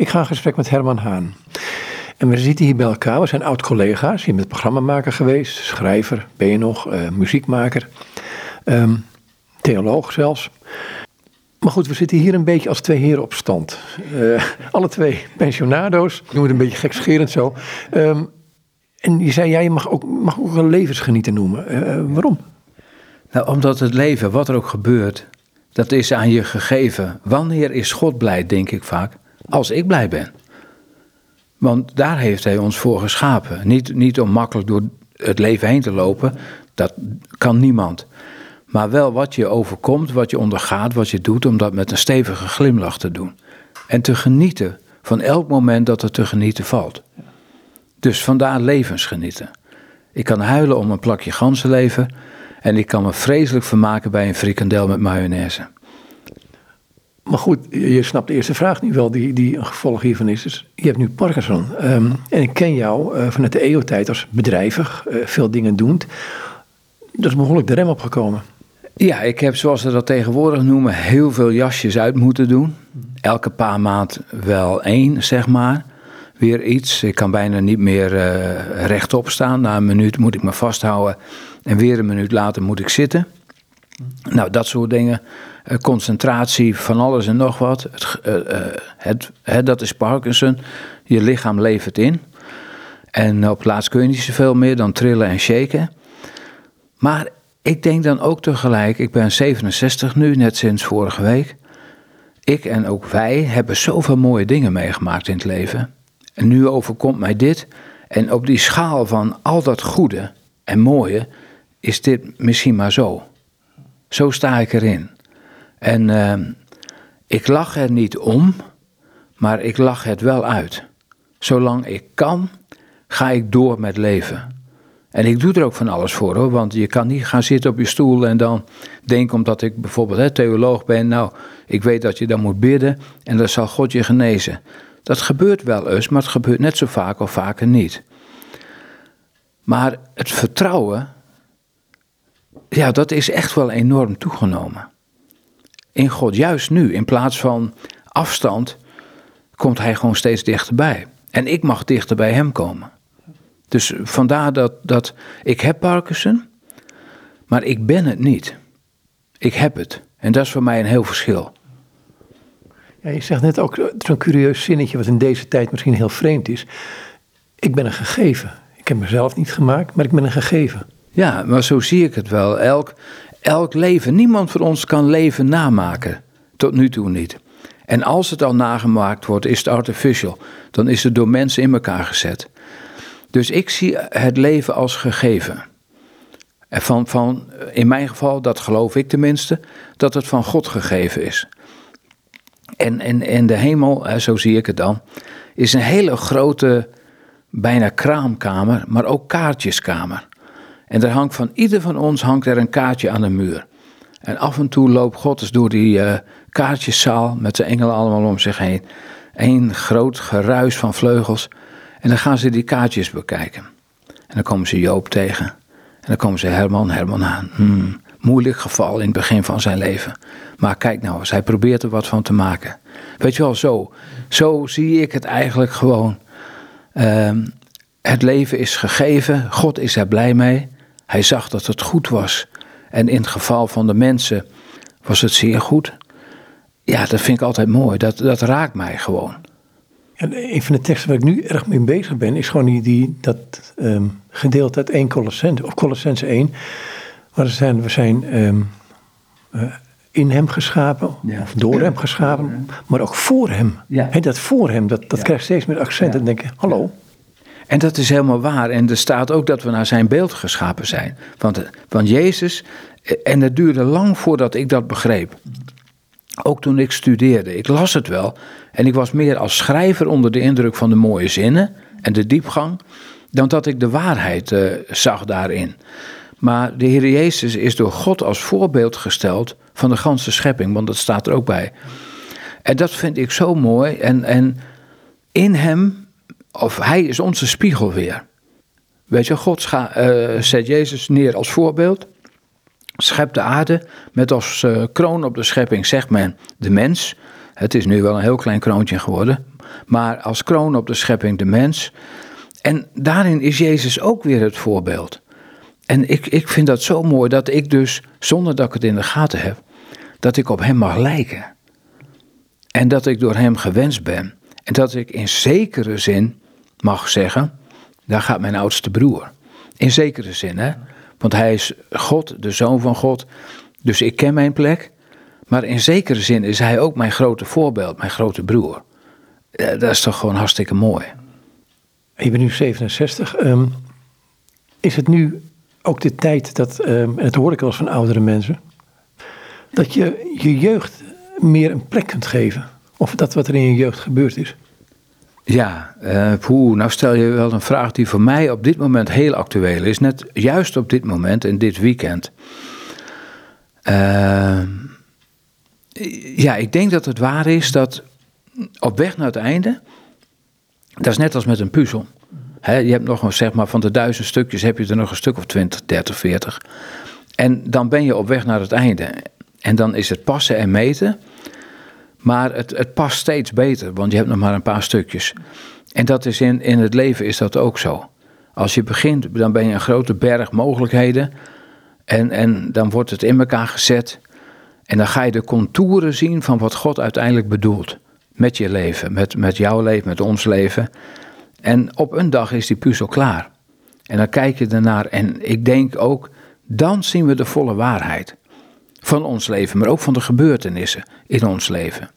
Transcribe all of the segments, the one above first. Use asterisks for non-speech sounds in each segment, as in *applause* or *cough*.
Ik ga in gesprek met Herman Haan. En we zitten hier bij elkaar. We zijn oud-collega's. Je bent programmamaker geweest, schrijver, ben je nog, uh, muziekmaker, um, theoloog zelfs. Maar goed, we zitten hier een beetje als twee heren op stand. Uh, alle twee pensionado's. Ik noem het een beetje gekscherend zo. Um, en je zei, ja, je mag ook, mag ook een levensgenieten noemen. Uh, waarom? Nou, omdat het leven, wat er ook gebeurt, dat is aan je gegeven. Wanneer is God blij, denk ik vaak? Als ik blij ben. Want daar heeft Hij ons voor geschapen. Niet, niet om makkelijk door het leven heen te lopen, dat kan niemand. Maar wel wat je overkomt, wat je ondergaat, wat je doet, om dat met een stevige glimlach te doen. En te genieten van elk moment dat er te genieten valt. Dus vandaar levensgenieten. Ik kan huilen om een plakje ganzenleven en ik kan me vreselijk vermaken bij een frikandel met mayonaise. Maar goed, je snapt de eerste vraag nu wel, die, die een gevolg hiervan is. Dus je hebt nu Parkinson. Um, en ik ken jou uh, vanuit de EO-tijd als bedrijvig, uh, veel dingen doend. Dat is behoorlijk de rem opgekomen. Ja, ik heb, zoals ze dat tegenwoordig noemen, heel veel jasjes uit moeten doen. Elke paar maand wel één, zeg maar. Weer iets. Ik kan bijna niet meer uh, rechtop staan. Na een minuut moet ik me vasthouden. En weer een minuut later moet ik zitten. Nou, dat soort dingen. Uh, concentratie van alles en nog wat. Het, uh, het, het, dat is Parkinson. Je lichaam levert in. En op het laatst kun je niet zoveel meer dan trillen en shaken. Maar ik denk dan ook tegelijk, ik ben 67 nu, net sinds vorige week. Ik en ook wij hebben zoveel mooie dingen meegemaakt in het leven. En nu overkomt mij dit. En op die schaal van al dat goede en mooie is dit misschien maar zo. Zo sta ik erin. En uh, ik lach er niet om, maar ik lach het wel uit. Zolang ik kan, ga ik door met leven. En ik doe er ook van alles voor hoor, want je kan niet gaan zitten op je stoel en dan denken, omdat ik bijvoorbeeld hè, theoloog ben, nou, ik weet dat je dan moet bidden en dan zal God je genezen. Dat gebeurt wel eens, maar het gebeurt net zo vaak of vaker niet. Maar het vertrouwen, ja, dat is echt wel enorm toegenomen. In God, juist nu, in plaats van afstand, komt Hij gewoon steeds dichterbij. En ik mag dichter bij Hem komen. Dus vandaar dat, dat ik heb Parkinson, maar ik ben het niet. Ik heb het. En dat is voor mij een heel verschil. Ja, je zegt net ook zo'n curieus zinnetje, wat in deze tijd misschien heel vreemd is. Ik ben een gegeven. Ik heb mezelf niet gemaakt, maar ik ben een gegeven. Ja, maar zo zie ik het wel. Elk, elk leven, niemand van ons kan leven namaken. Tot nu toe niet. En als het al nagemaakt wordt, is het artificial. Dan is het door mensen in elkaar gezet. Dus ik zie het leven als gegeven. En van, van, in mijn geval, dat geloof ik tenminste, dat het van God gegeven is. En, en, en de hemel, zo zie ik het dan, is een hele grote, bijna kraamkamer, maar ook kaartjeskamer. En er hangt van ieder van ons hangt er een kaartje aan de muur. En af en toe loopt God eens door die uh, kaartjeszaal met zijn engelen allemaal om zich heen. Eén groot geruis van vleugels. En dan gaan ze die kaartjes bekijken. En dan komen ze Joop tegen. En dan komen ze Herman, Herman aan. Hmm, moeilijk geval in het begin van zijn leven. Maar kijk nou eens, hij probeert er wat van te maken. Weet je wel, zo. Zo zie ik het eigenlijk gewoon. Um, het leven is gegeven, God is er blij mee. Hij zag dat het goed was. En in het geval van de mensen was het zeer goed. Ja, dat vind ik altijd mooi. Dat, dat raakt mij gewoon. En een van de teksten waar ik nu erg mee bezig ben, is gewoon die, die, dat um, gedeelte uit 1 Colossense, of Colossense 1. Waar we zijn, we zijn um, uh, in hem geschapen, ja. of door hem geschapen, maar ook voor hem. Ja. He, dat voor hem, dat, dat ja. krijgt steeds meer accent. En denk je, hallo. En dat is helemaal waar. En er staat ook dat we naar zijn beeld geschapen zijn. Want, want Jezus, en het duurde lang voordat ik dat begreep. Ook toen ik studeerde. Ik las het wel. En ik was meer als schrijver onder de indruk van de mooie zinnen en de diepgang. dan dat ik de waarheid uh, zag daarin. Maar de Heer Jezus is door God als voorbeeld gesteld van de ganse schepping, want dat staat er ook bij. En dat vind ik zo mooi. En, en in hem, of hij is onze spiegel weer. Weet je, God uh, zet Jezus neer als voorbeeld schept de aarde met als uh, kroon op de schepping, zegt men, de mens. Het is nu wel een heel klein kroontje geworden, Maar als kroon op de schepping de mens. En daarin is Jezus ook weer het voorbeeld. En ik, ik vind dat zo mooi dat ik dus, zonder dat ik het in de gaten heb, dat ik op hem mag lijken. En dat ik door hem gewenst ben. En dat ik in zekere zin mag zeggen, daar gaat mijn oudste broer. In zekere zin, hè. Want hij is God, de zoon van God. Dus ik ken mijn plek. Maar in zekere zin is hij ook mijn grote voorbeeld, mijn grote broer. Dat is toch gewoon hartstikke mooi. Je bent nu 67. Ehm, is het nu ook de tijd dat, um, en dat hoor ik wel eens van oudere mensen, dat je je jeugd meer een plek kunt geven? Of dat wat er in je jeugd gebeurd is? Ja, uh, nou stel je wel een vraag die voor mij op dit moment heel actueel is. Net juist op dit moment, in dit weekend. Uh, ja, ik denk dat het waar is dat op weg naar het einde, dat is net als met een puzzel. je hebt nog een, zeg maar, van de duizend stukjes heb je er nog een stuk of 20, 30, 40. En dan ben je op weg naar het einde. En dan is het passen en meten. Maar het, het past steeds beter, want je hebt nog maar een paar stukjes. En dat is in, in het leven is dat ook zo. Als je begint, dan ben je een grote berg mogelijkheden. En, en dan wordt het in elkaar gezet. En dan ga je de contouren zien van wat God uiteindelijk bedoelt. Met je leven, met, met jouw leven, met ons leven. En op een dag is die puzzel klaar. En dan kijk je ernaar en ik denk ook, dan zien we de volle waarheid van ons leven, maar ook van de gebeurtenissen in ons leven.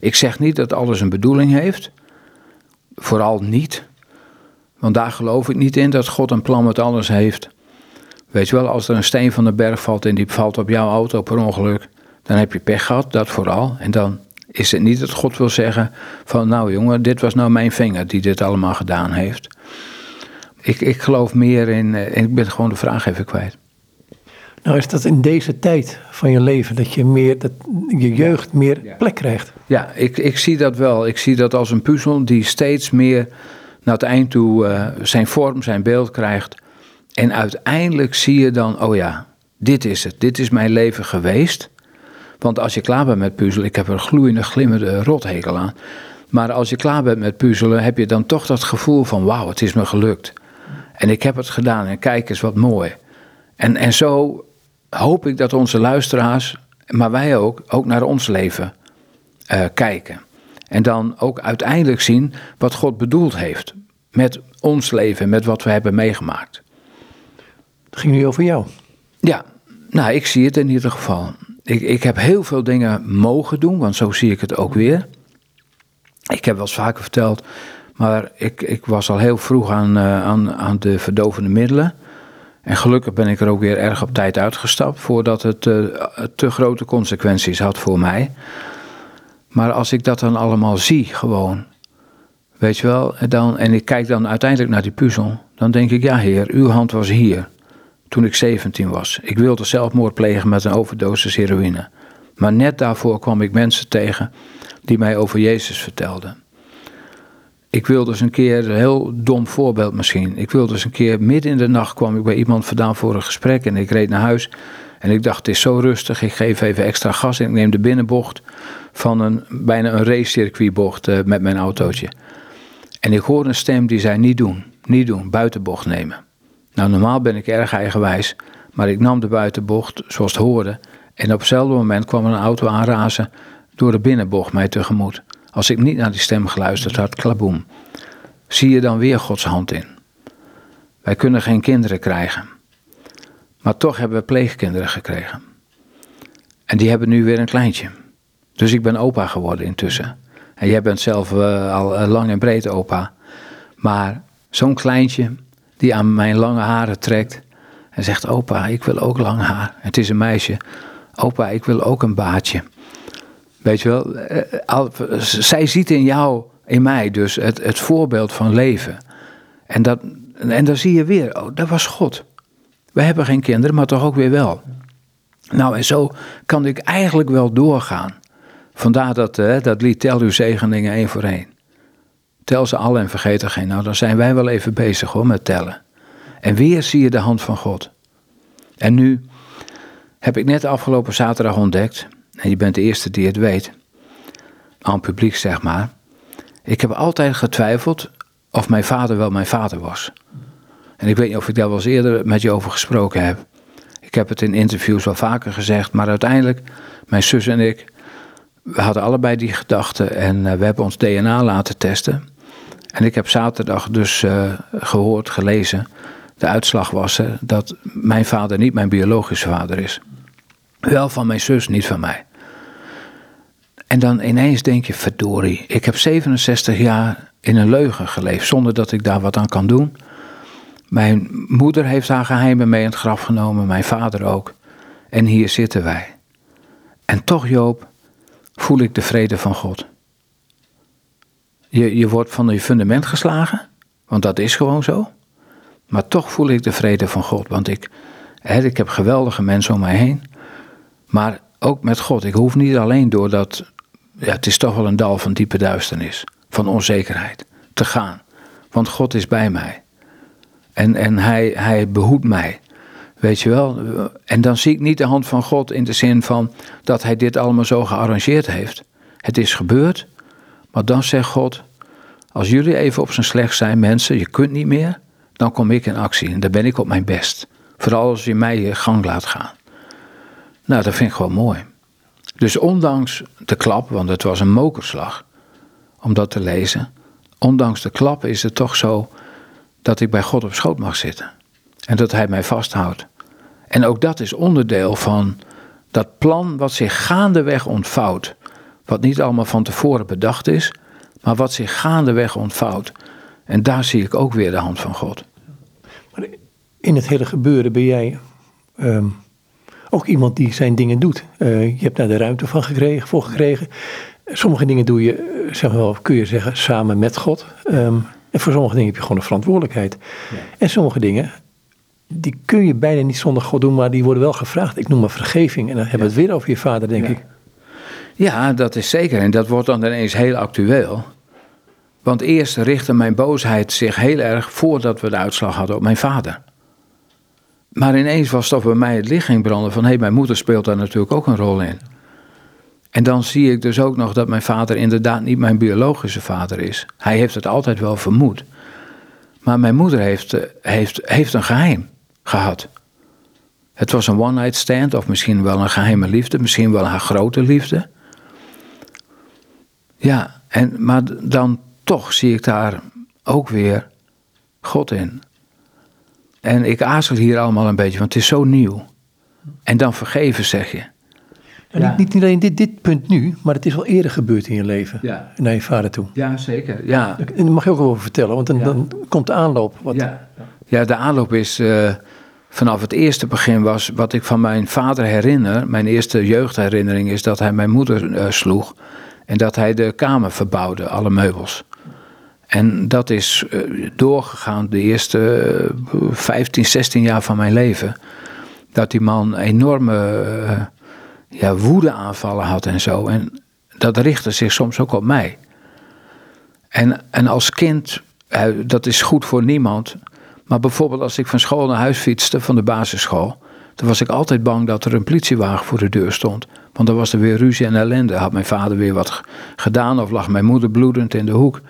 Ik zeg niet dat alles een bedoeling heeft, vooral niet, want daar geloof ik niet in dat God een plan met alles heeft. Weet je wel, als er een steen van de berg valt en die valt op jouw auto per ongeluk, dan heb je pech gehad, dat vooral. En dan is het niet dat God wil zeggen van nou jongen, dit was nou mijn vinger die dit allemaal gedaan heeft. Ik, ik geloof meer in, en eh, ik ben gewoon de vraag even kwijt. Nou is dat in deze tijd van je leven, dat je, meer, dat je jeugd meer plek krijgt. Ja, ik, ik zie dat wel. Ik zie dat als een puzzel die steeds meer naar het eind toe uh, zijn vorm, zijn beeld krijgt. En uiteindelijk zie je dan, oh ja, dit is het. Dit is mijn leven geweest. Want als je klaar bent met puzzelen, ik heb er een gloeiende, glimmende rothekel aan. Maar als je klaar bent met puzzelen, heb je dan toch dat gevoel van, wauw, het is me gelukt. En ik heb het gedaan en kijk eens wat mooi. En, en zo hoop ik dat onze luisteraars, maar wij ook, ook naar ons leven uh, kijken. En dan ook uiteindelijk zien wat God bedoeld heeft met ons leven, met wat we hebben meegemaakt. Het ging nu over jou. Ja, nou, ik zie het in ieder geval. Ik, ik heb heel veel dingen mogen doen, want zo zie ik het ook weer. Ik heb wel eens vaker verteld, maar ik, ik was al heel vroeg aan, uh, aan, aan de verdovende middelen. En gelukkig ben ik er ook weer erg op tijd uitgestapt voordat het uh, te grote consequenties had voor mij. Maar als ik dat dan allemaal zie, gewoon, weet je wel, dan, en ik kijk dan uiteindelijk naar die puzzel, dan denk ik, ja heer, uw hand was hier toen ik 17 was. Ik wilde zelfmoord plegen met een overdosis heroïne. Maar net daarvoor kwam ik mensen tegen die mij over Jezus vertelden. Ik wilde eens een keer, een heel dom voorbeeld misschien. Ik wilde eens een keer, midden in de nacht kwam ik bij iemand vandaan voor een gesprek en ik reed naar huis. En ik dacht, het is zo rustig, ik geef even extra gas en ik neem de binnenbocht van een, bijna een racecircuitbocht uh, met mijn autootje. En ik hoorde een stem die zei, niet doen, niet doen, buitenbocht nemen. Nou, normaal ben ik erg eigenwijs, maar ik nam de buitenbocht zoals het hoorde. En op hetzelfde moment kwam een auto aanrazen door de binnenbocht mij tegemoet. Als ik niet naar die stem geluisterd had, klaboem. Zie je dan weer Gods hand in. Wij kunnen geen kinderen krijgen. Maar toch hebben we pleegkinderen gekregen. En die hebben nu weer een kleintje. Dus ik ben opa geworden intussen. En jij bent zelf uh, al lang en breed opa. Maar zo'n kleintje die aan mijn lange haren trekt en zegt: Opa, ik wil ook lang haar. Het is een meisje. Opa, ik wil ook een baardje. Weet je wel, eh, zij ziet in jou, in mij dus, het, het voorbeeld van leven. En, dat, en dan zie je weer, oh, dat was God. We hebben geen kinderen, maar toch ook weer wel. Nou, en zo kan ik eigenlijk wel doorgaan. Vandaar dat, uh, dat lied Tel uw zegeningen één voor één. Tel ze alle en vergeet er geen. Nou, dan zijn wij wel even bezig hoor met tellen. En weer zie je de hand van God. En nu heb ik net afgelopen zaterdag ontdekt, en je bent de eerste die het weet, aan publiek zeg maar. Ik heb altijd getwijfeld of mijn vader wel mijn vader was. En ik weet niet of ik daar wel eens eerder met je over gesproken heb. Ik heb het in interviews wel vaker gezegd, maar uiteindelijk, mijn zus en ik, we hadden allebei die gedachten en eh, we hebben ons DNA laten testen. En ik heb zaterdag dus uh, gehoord, gelezen, de uitslag was uh, dat mijn vader niet mijn biologische vader is. Wel van mijn zus, niet van mij. En dan ineens denk je, verdorie, ik heb 67 jaar in een leugen geleefd zonder dat ik daar wat aan kan doen. Mijn moeder heeft haar geheimen mee in het graf genomen, mijn vader ook. En hier zitten wij. En toch, Joop, voel ik de vrede van God. Je, je wordt van je fundament geslagen, want dat is gewoon zo. Maar toch voel ik de vrede van God, want ik, hè, ik heb geweldige mensen om mij heen. Maar ook met God. Ik hoef niet alleen door dat, ja, het is toch wel een dal van diepe duisternis, van onzekerheid, te gaan. Want God is bij mij. En, en hij, hij behoedt mij. Weet je wel? En dan zie ik niet de hand van God in de zin van dat hij dit allemaal zo gearrangeerd heeft. Het is gebeurd, maar dan zegt God: Als jullie even op zijn slecht zijn, mensen, je kunt niet meer, dan kom ik in actie. En dan ben ik op mijn best. Vooral als je mij je gang laat gaan. Nou, dat vind ik gewoon mooi. Dus ondanks de klap, want het was een mokerslag om dat te lezen. Ondanks de klap is het toch zo dat ik bij God op schoot mag zitten. En dat Hij mij vasthoudt. En ook dat is onderdeel van dat plan wat zich gaandeweg ontvouwt. Wat niet allemaal van tevoren bedacht is, maar wat zich gaandeweg ontvouwt. En daar zie ik ook weer de hand van God. Maar in het hele gebeuren ben jij ehm, ook iemand die zijn dingen doet. Uh, je hebt daar de ruimte van gekregen, voor gekregen. Sommige dingen doe je, eh, zeg wel, kun je zeggen, samen met God. Um, en voor sommige dingen heb je gewoon een verantwoordelijkheid. Ja. En sommige dingen, die kun je bijna niet zonder God doen, maar die worden wel gevraagd. Ik noem maar vergeving. En dan hebben we het weer over je vader, denk ik. Ja, dat is zeker. En dat wordt dan ineens heel actueel. Want eerst richtte mijn boosheid zich heel erg voordat we de uitslag hadden op mijn vader. Maar ineens was toch bij mij het licht ging branden van hé, hey, mijn moeder speelt daar natuurlijk ook een rol in. En dan zie ik dus ook nog dat mijn vader inderdaad niet mijn biologische vader is. Hij heeft het altijd wel vermoed. Maar mijn moeder heeft, eh, heeft, heeft een geheim gehad. Het was een one-night stand, of misschien wel een geheime liefde, misschien wel haar grote liefde. Ja, en, maar dan toch zie ik daar ook weer God in. En ik aarzel hier allemaal een beetje, want het is zo nieuw. En dan vergeven, zeg je. Ja. Niet, niet, alleen dit, dit punt nu, maar het is al eerder gebeurd in je leven. Ja. Naar je vader toe. Ja, zeker. Ja. En daar mag je ook over vertellen, want dan, dan komt de aanloop. Wat... Ja. ja, de aanloop is uh, vanaf het eerste begin was wat ik van mijn vader herinner. Mijn eerste jeugdherinnering is dat hij mijn moeder uh, sloeg. En dat hij de kamer verbouwde, alle meubels. En dat is uh, doorgegaan de eerste 15, 16 jaar van mijn leven. Dat die man enorme ja, woedeaanvallen had en zo. En dat richtte zich soms ook op mij. En, en als kind, dat is goed voor niemand. Maar bijvoorbeeld als ik van school naar huis fietste, van de basisschool. Dan was ik altijd bang dat er een politiewagen voor de deur stond. Want dan was er weer ruzie en ellende. Had mijn vader weer wat gedaan of lag mijn moeder bloedend in de hoek.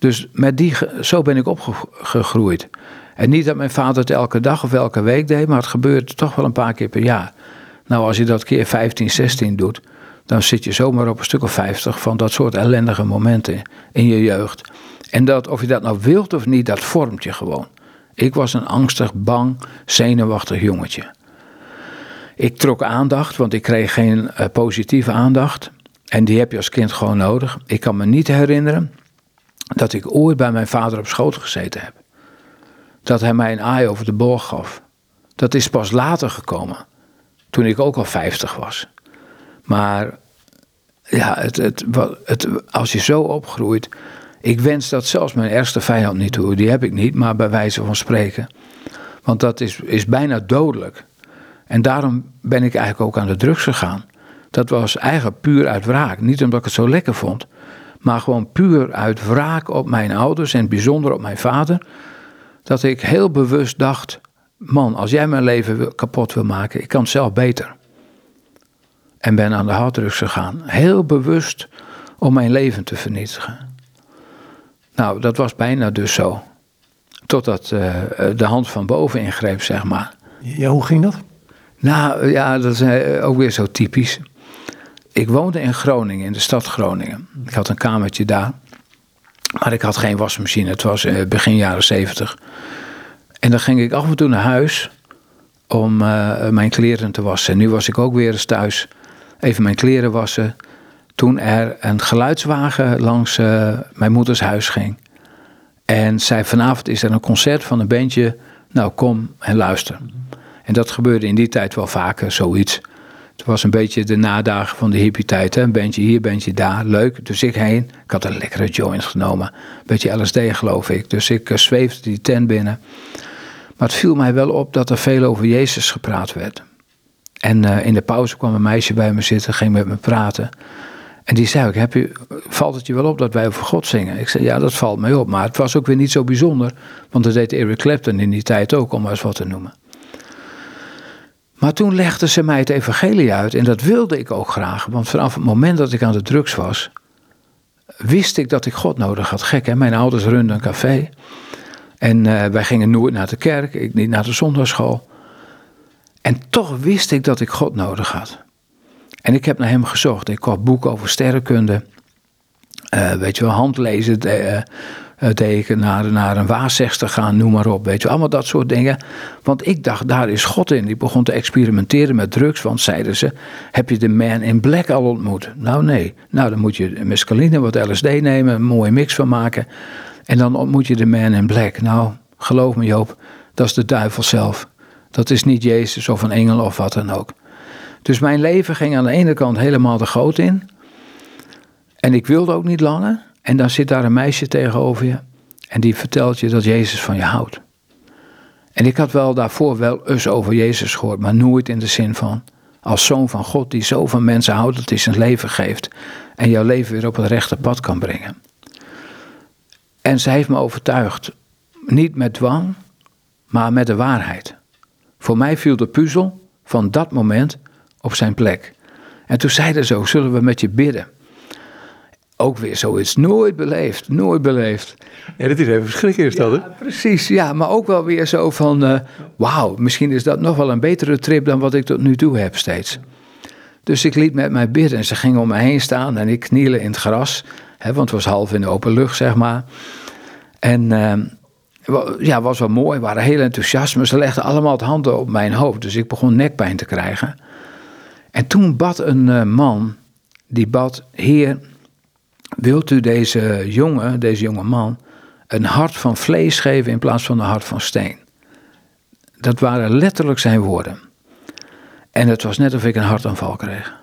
Dus met die, zo ben ik opgegroeid. En niet dat mijn vader het elke dag of elke week deed, maar het gebeurde toch wel een paar keer per jaar. Nou, als je dat keer 15, 16 doet, dan zit je zomaar op een stuk of 50 van dat soort ellendige momenten in je jeugd. En dat, of je dat nou wilt of niet, dat vormt je gewoon. Ik was een angstig, bang, zenuwachtig jongetje. Ik trok aandacht, want ik kreeg geen uh, positieve aandacht. En die heb je als kind gewoon nodig. Ik kan me niet herinneren dat ik ooit bij mijn vader op schoot gezeten heb. Dat hij mij een aai over de boog gaf. Dat is pas later gekomen toen ik ook al 50 was. Maar ja, het, het, als je zo opgroeit. Ik wens dat zelfs mijn ergste vijand niet toe. Die heb ik niet, maar bij wijze van spreken. Want dat is, is bijna dodelijk. En daarom ben ik eigenlijk ook aan de drugs gegaan. Dat was eigenlijk puur uit wraak. Niet omdat ik het zo lekker vond. Maar gewoon puur uit wraak op mijn ouders en bijzonder op mijn vader. Dat ik heel bewust dacht: man, als jij mijn leven kapot wil maken, ik kan het zelf beter. En ben aan de harddrugs gegaan, heel bewust om mijn leven te vernietigen. Nou, dat was bijna dus zo. Totdat uh, de hand van boven ingreep, zeg maar. Ja, hoe ging dat? Nou ja, dat is uh, ook weer zo typisch. Ik woonde in Groningen, in de stad Groningen. Ik had een kamertje daar. Maar ik had geen wasmachine. Het was uh, begin jaren zeventig. En dan ging ik af en toe naar huis om mijn kleren te wassen. En nu was ik ook weer eens thuis. Even mijn kleren wassen. Toen er een geluidswagen langs mijn moeders huis ging. En zei: Vanavond is er een concert van een bandje. Nou, kom en luister. En dat gebeurde in die tijd wel vaker, zoiets. Het was een beetje de nadagen van de hippie-tijd. Een bandje hier, bandje daar. Leuk. Dus ik heen. Ik had een lekkere joint genomen. Beetje LSD, geloof ik. Dus ik uh, zweefde die tent binnen. Maar het viel mij wel op dat er veel over Jezus gepraat werd. En uh, in de pauze kwam een meisje bij me zitten, ging met me praten. En die zei ook, heb je, valt het je wel op dat wij over God zingen? Ik zei, ja, dat valt mij op. Maar het was ook weer niet zo bijzonder. Want dat deed Eric Clapton in die tijd ook, om maar eens wat te noemen. Maar toen legde ze mij het evangelie uit. En dat wilde ik ook graag. Want vanaf het moment dat ik aan de drugs was... wist ik dat ik God nodig had. Gek, hè? Mijn ouders runden een café. En uh, wij gingen nooit naar de kerk. Ik niet naar de zondagschool. En toch wist ik dat ik God nodig had. En ik heb naar hem gezocht. Ik kocht boeken over sterrenkunde. Uh, weet je wel, handlezen de, uh, deed ik naar, naar een waarzegster gaan, noem maar op. Weet je, allemaal dat soort dingen. Want ik dacht, daar is God in. Die begon te experimenteren met drugs. Want zeiden ze, heb je de man in black al ontmoet? Nou nee. Nou dan moet je mescaline, wat LSD nemen, een mooie mix van maken. En dan ontmoet je de man in black. Nou, geloof me Joop, dat is de duivel zelf. Dat is niet Jezus of een engel of wat dan ook. Dus mijn leven ging aan de ene kant helemaal de goot in. En ik wilde ook niet langer. En dan zit daar een meisje tegenover je. En die vertelt je dat Jezus van je houdt. En ik had wel daarvoor wel eens over Jezus gehoord, maar nooit in de zin van als zoon van God die zo van mensen houdt dat hij zijn leven geeft en jouw leven weer op het rechte pad kan brengen. En ze heeft me overtuigd, niet met dwang, maar met de waarheid. Voor mij viel de puzzel van dat moment op zijn plek. En toen zeiden ze zullen we met je bidden? Ook weer zoiets, nooit beleefd, nooit beleefd. Ja, dat is even verschrikkelijk is dat, ja, Precies, ja, maar ook wel weer zo van, uh, wauw, misschien is dat nog wel een betere trip dan wat ik tot nu toe heb steeds. Dus ik liet met mij bidden en ze gingen om me heen staan en ik knielen in het gras, hè, want het was half in de open lucht, zeg maar. En uh, ja, was wel mooi, waren heel enthousiast, maar ze legden allemaal het handen op mijn hoofd, dus ik begon nekpijn te krijgen. En toen bad een uh, man, die bad, Heer, wilt u deze jongen, deze jonge man, een hart van vlees geven in plaats van een hart van steen? Dat waren letterlijk zijn woorden. En het was net of ik een hartaanval kreeg.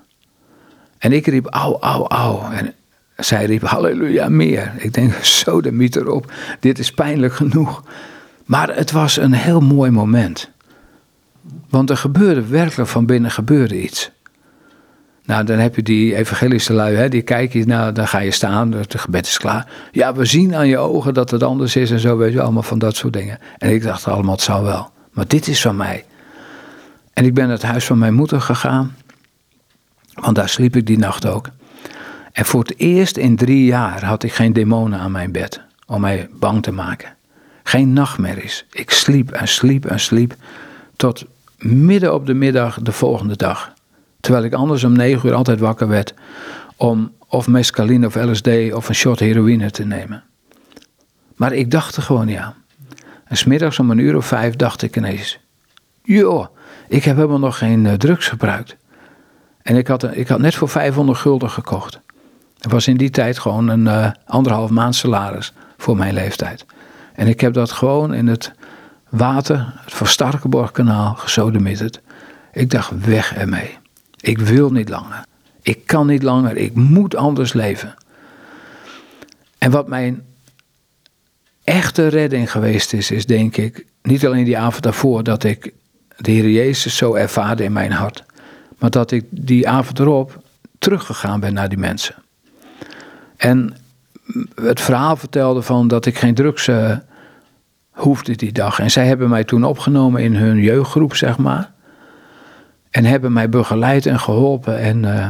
En ik riep, au, au, au. En zij riep, halleluja, meer. Ik denk, *laughs* zo de mythe erop, dit is pijnlijk genoeg. Maar het was een heel mooi moment. Want er gebeurde werkelijk van binnen gebeurde iets. Nou, dan heb je die evangelische lui, hè, die kijken, nou, dan ga je staan, het gebed is klaar. Ja, we zien aan je ogen dat het anders is en zo, weet je, allemaal van dat soort dingen. En ik dacht allemaal, het zou wel. Maar dit is van mij. En ik ben naar het huis van mijn moeder gegaan, want daar sliep ik die nacht ook. En voor het eerst in drie jaar had ik geen demonen aan mijn bed om mij bang te maken. Geen nachtmerries. Ik sliep en sliep en sliep tot midden op de middag de volgende dag. Terwijl ik anders om negen uur altijd wakker werd om of mescaline of LSD of een shot heroïne te nemen. Maar ik dacht er gewoon niet aan. En smiddags om een uur of vijf dacht ik ineens: joh, ik heb helemaal nog geen uh, drugs gebruikt. En ik had, ik had net voor 500 gulden gekocht. Het was in die tijd gewoon een uh, anderhalf maand salaris voor mijn leeftijd. En ik heb dat gewoon in het water, het Van Starkenborgkanaal, gesodemieterd. Ik dacht, weg ermee. Ik wil niet langer. Ik kan niet langer. Ik moet anders leven. En wat mijn echte redding geweest is, is denk ik, niet alleen die avond daarvoor dat ik de Heer Jezus zo ervaarde in mijn hart, maar dat ik die avond erop teruggegaan ben naar die mensen. En het verhaal vertelde van dat ik geen drugs uh, hoefde die dag. En zij hebben mij toen opgenomen in hun jeugdgroep, zeg maar. En hebben mij begeleid en geholpen. En uh,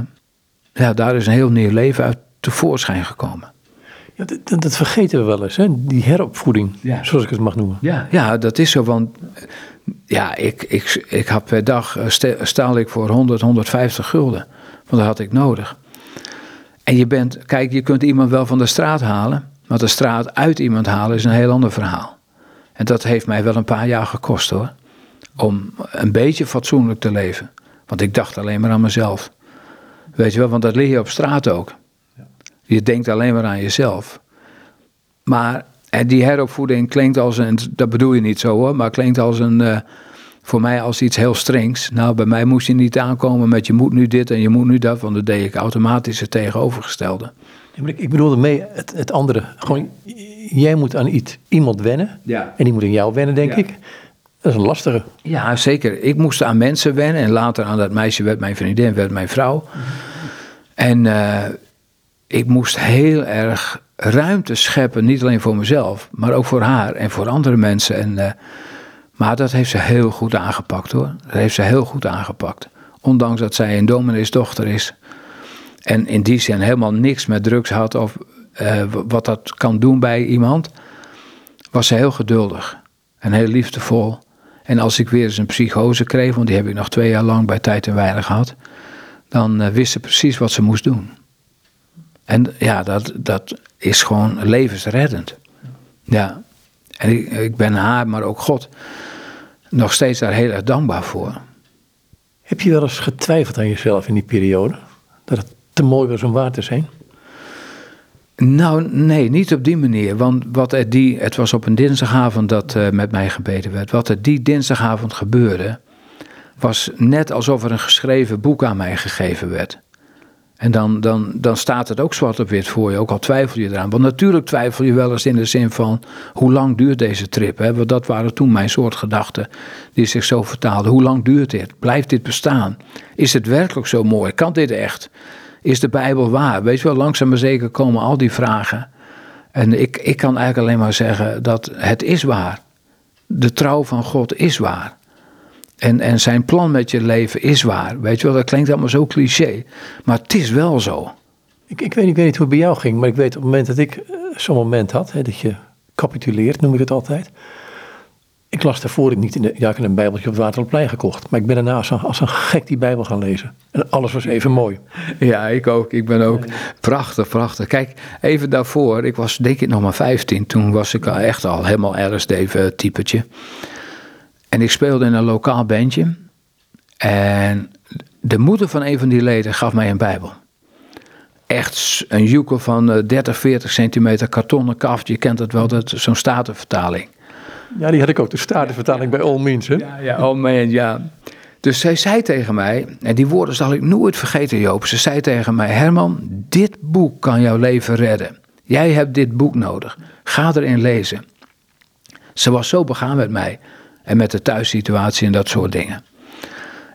ja, daar is een heel nieuw leven uit tevoorschijn gekomen. Ja, dat, dat, vergeten we wel eens, hè? die heropvoeding, Ja. zoals ik het mag noemen. Ja, ja dat is zo. Want ja, ik, ik, ik had per dag eh, staal ik voor 100, 150 gulden. Want dat had ik nodig. En je bent, kijk, je kunt iemand wel van de straat halen. Maar de straat uit iemand halen is een heel ander verhaal. En dat heeft mij wel een paar jaar gekost hoor. Om een beetje fatsoenlijk te leven. Want ik dacht alleen maar aan mezelf. Weet je wel, want dat leer je op straat ook. Je denkt alleen maar aan jezelf. Maar en die heropvoeding klinkt als een, dat bedoel je niet zo hoor, maar klinkt als een, eh, voor mij als iets heel strengs. Nou, bij mij moest je niet aankomen met je moet nu dit en je moet nu dat, want dan deed ik automatisch het tegenovergestelde. Ik, bedoelde mee het, het andere. Gewoon, jij moet aan iets, iemand wennen. Ja. En die moet aan jou wennen, denk Ja. ik. Dat is een lastige. Ja, zeker. Ik moest aan mensen wennen en later aan dat meisje werd mijn vriendin, werd mijn vrouw. En eh, ik moest heel erg ruimte scheppen, niet alleen voor mezelf, maar ook voor haar en voor andere mensen. En, eh, maar dat heeft ze heel goed aangepakt hoor. Dat heeft ze heel goed aangepakt. Ondanks dat zij een domineesdochter is. En in die zin helemaal niks met drugs had of eh, wat dat kan doen bij iemand. Was ze heel geduldig en heel liefdevol. En als ik weer eens een psychose kreeg, want die heb ik nog twee jaar lang bij Tijd en Weinig gehad. Dan eh, wist ze precies wat ze moest doen. En ja, dat, dat is gewoon levensreddend. Ja. En ik, ik ben haar, maar ook God, nog steeds daar heel erg dankbaar voor. Heb je wel eens getwijfeld aan jezelf in die periode? Dat het te mooi was om waar te zijn? Nou, nee, niet op die manier. Want wat er die, het was op een dinsdagavond dat eh, met mij gebeden werd. Wat er die dinsdagavond gebeurde, was net alsof er een geschreven boek aan mij gegeven werd. En dan, dan, dan staat het ook zwart op wit voor je, ook al twijfel je eraan. Want natuurlijk twijfel je wel eens in de zin van, hoe lang duurt deze trip? Hè? Want dat waren toen mijn soort gedachten die zich zo vertaalden. Hoe lang duurt dit? Blijft dit bestaan? Is het werkelijk zo mooi? Kan dit echt? Is de Bijbel waar? Weet je wel, langzaam maar zeker komen al die vragen. En ik, ik kan eigenlijk alleen maar zeggen dat het is waar. De trouw van God is waar. En, en zijn plan met je leven is waar. Weet je wel, dat klinkt allemaal zo cliché. Maar het is wel zo. Ik, ik, weet, weet niet hoe het bij jou ging, maar ik weet op het moment dat ik eh, zo'n moment had, hè, dat je capituleert, noem ik het altijd. Ik las daarvoor niet in de, ja, ik een bijbeltje op het Waterplein gekocht, maar ik ben daarna als een, gek die bijbel gaan lezen. En alles was even mooi. Ja, ik ook. Ik ben ook prachtig, prachtig. Kijk, even daarvoor, ik was denk ik nog maar 15. Toen was ik echt al helemaal LSD-typetje. En ik speelde in een lokaal bandje. En de moeder van een van die leden gaf mij een bijbel. Echt een joekel van eh, 30, 40 centimeter kartonnen kaft. Je kent het wel, dat- zo'n statenvertaling. Ja, die had ik ook, de statenvertaling bij All Means. Hè? Ja, ja, oh man, ja. Dus zij zei tegen mij, en die woorden zal ik nooit vergeten, Joop. Ze zei tegen mij: Herman, dit boek kan jouw leven redden. Jij hebt dit boek nodig. Ga erin lezen. Ze was zo begaan met mij en met de thuissituatie en dat soort dingen.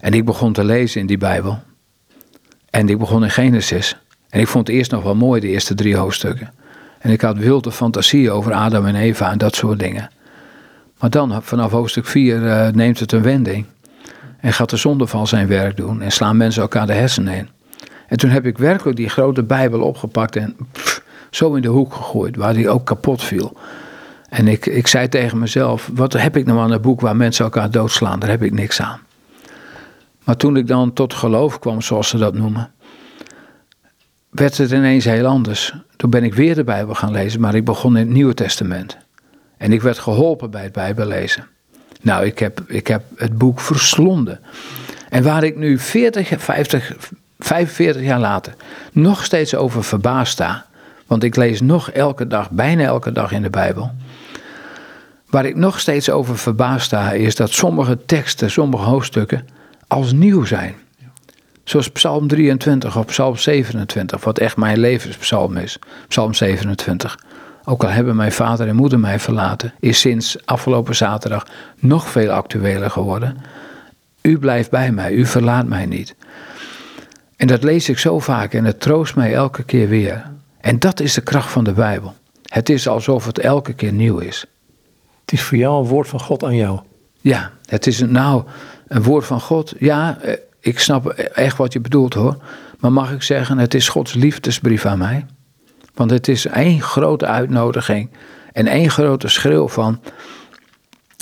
En ik begon te lezen in die Bijbel. En ik begon in Genesis. En ik vond het eerst nog wel mooi, de eerste drie hoofdstukken. En ik had wilde fantasie over Adam en Eva en dat soort dingen. Maar dan, vanaf hoofdstuk 4, eh, neemt het een wending. En gaat de zondeval zijn werk doen. En slaan mensen elkaar de hersenen in. En toen heb ik werkelijk die grote Bijbel opgepakt en zo in de hoek gegooid, waar die ook kapot viel. En ik, ik zei tegen mezelf: wat heb ik nou aan een boek waar mensen elkaar doodslaan? Daar heb ik niks aan. Maar toen ik dan tot geloof kwam, zoals ze dat noemen, werd het ineens heel anders. Toen ben ik weer de Bijbel gaan lezen, maar ik begon in het Nieuwe Testament. En ik werd geholpen bij het Bijbellezen. Nou, ik heb, ik heb het boek verslonden. En waar ik nu 40, 50, 45 jaar later nog steeds over verbaasd sta. Want ik lees nog elke dag, bijna elke dag in de Bijbel. Waar ik nog steeds over verbaasd sta, is dat sommige teksten, sommige hoofdstukken, als nieuw zijn. Zoals Psalm 23 of Psalm 27, wat echt mijn levenspsalm is. Psalm 27. Ook al hebben mijn vader en moeder mij verlaten, is sinds afgelopen zaterdag nog veel actueler geworden. U blijft bij mij, u verlaat mij niet. En dat lees ik zo vaak en het troost mij elke keer weer. En dat is de kracht van de Bijbel. Het is alsof het elke keer nieuw is. Het is voor jou een woord van God aan jou. Ja, het is een, nou een woord van God. Ja, eh, ik snap echt wat je bedoelt hoor. Maar mag ik zeggen, het is Gods liefdesbrief aan mij. Want het is één grote uitnodiging en één grote schreeuw van...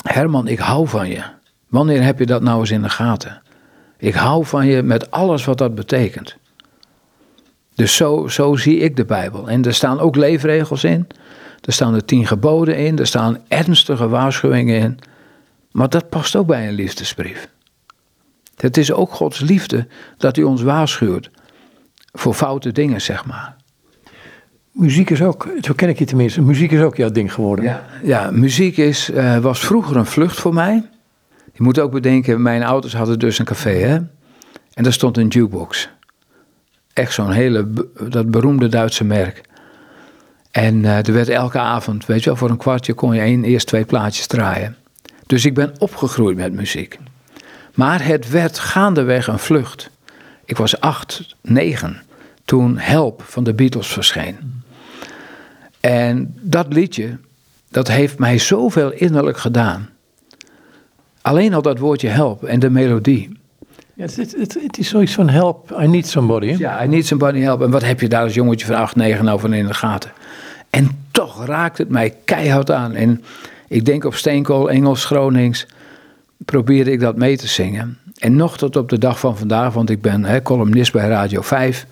Herman, ik hou van je. Wanneer heb je dat nou eens in de gaten? Ik hou van je met alles wat dat betekent. Dus zo, zo zie ik de Bijbel. En er staan ook leefregels in. Er staan de tien geboden in. Er staan ernstige waarschuwingen in. Maar dat past ook bij een liefdesbrief. Het is ook Gods liefde dat hij ons waarschuwt voor foute dingen, zeg maar. Muziek is ook, zo ken ik je tenminste, muziek is ook jouw ding geworden. Ja, muziek is, uh, was vroeger een vlucht voor mij. Je moet ook bedenken, mijn ouders hadden dus een café, hè. En daar stond een jukebox. Echt zo'n hele, dat beroemde Duitse merk. En uh, er werd elke avond, weet je wel, voor een kwartje kon je één, eerst twee plaatjes draaien. Dus ik ben opgegroeid met muziek. Maar het werd gaandeweg een vlucht. Ik was acht, negen toen Help van de Beatles verscheen. En dat liedje, dat heeft mij zoveel innerlijk gedaan. Alleen al dat woordje help en de melodie. Ja, het, het, het, is zoiets van help, I need somebody. Ja, I need somebody help. En wat heb je daar als jongetje van 8, 9 over in de gaten? En toch raakt het mij keihard aan. En ik denk op Steenkool, Engels, Gronings, probeerde ik dat mee te zingen. En nog tot op de dag van vandaag, want ik ben hè, columnist bij Radio 5.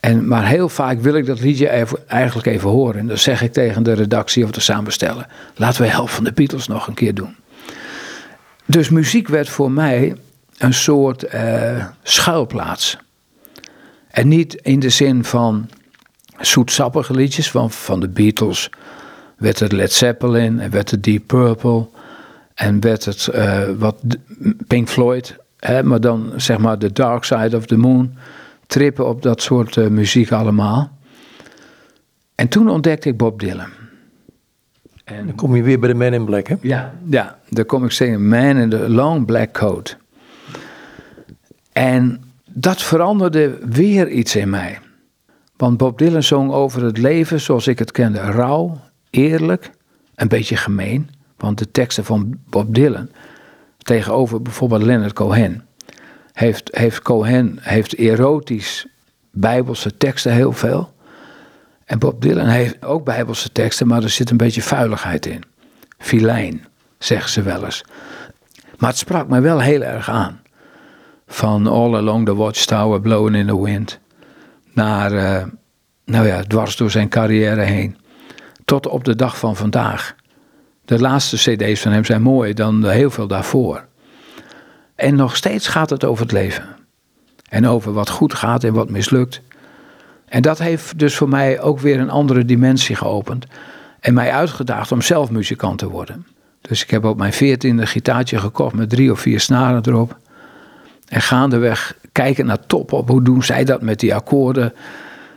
En, maar heel vaak wil ik dat liedje eigenlijk even horen. En dan zeg ik tegen de redactie of de samenstellen: laten we Help van de Beatles nog een keer doen. Dus muziek werd voor mij een soort uh, schuilplaats. En niet in de zin van zoetsappige liedjes, van, van de Beatles werd het Led Zeppelin en werd het Deep Purple en werd het uh, wat Pink Floyd, hè, maar dan zeg maar The Dark Side of the Moon, trippen op dat soort uh, muziek allemaal. En toen ontdekte ik Bob Dylan. En dan kom je weer bij de Man in Black, hè? Ja, ja daar kom ik zeggen, Man in the Long Black Coat. En dat veranderde weer iets in mij. Want Bob Dylan zong over het leven zoals ik het kende. Rauw, eerlijk, een beetje gemeen. Want de teksten van Bob Dylan, tegenover bijvoorbeeld Leonard Cohen, heeft, Cohen heeft erotisch bijbelse teksten heel veel. En Bob Dylan heeft ook bijbelse teksten, maar er zit een beetje vuiligheid in. Filijn, zeggen ze wel eens. Maar het sprak me wel heel erg aan. Van All Along the Watchtower, Blowing in the Wind. Naar, uh, nou ja, dwars door zijn carrière heen. Tot op de dag van vandaag. De laatste cd's van hem zijn mooi dan heel veel daarvoor. En nog steeds gaat het over het leven. En over wat goed gaat en wat mislukt. En dat heeft dus voor mij ook weer een andere dimensie geopend. En mij uitgedaagd om zelf muzikant te worden. Dus ik heb op mijn veertiende gitaartje gekocht met drie of vier snaren erop. En gaandeweg kijken naar top op. Hoe doen zij dat met die akkoorden?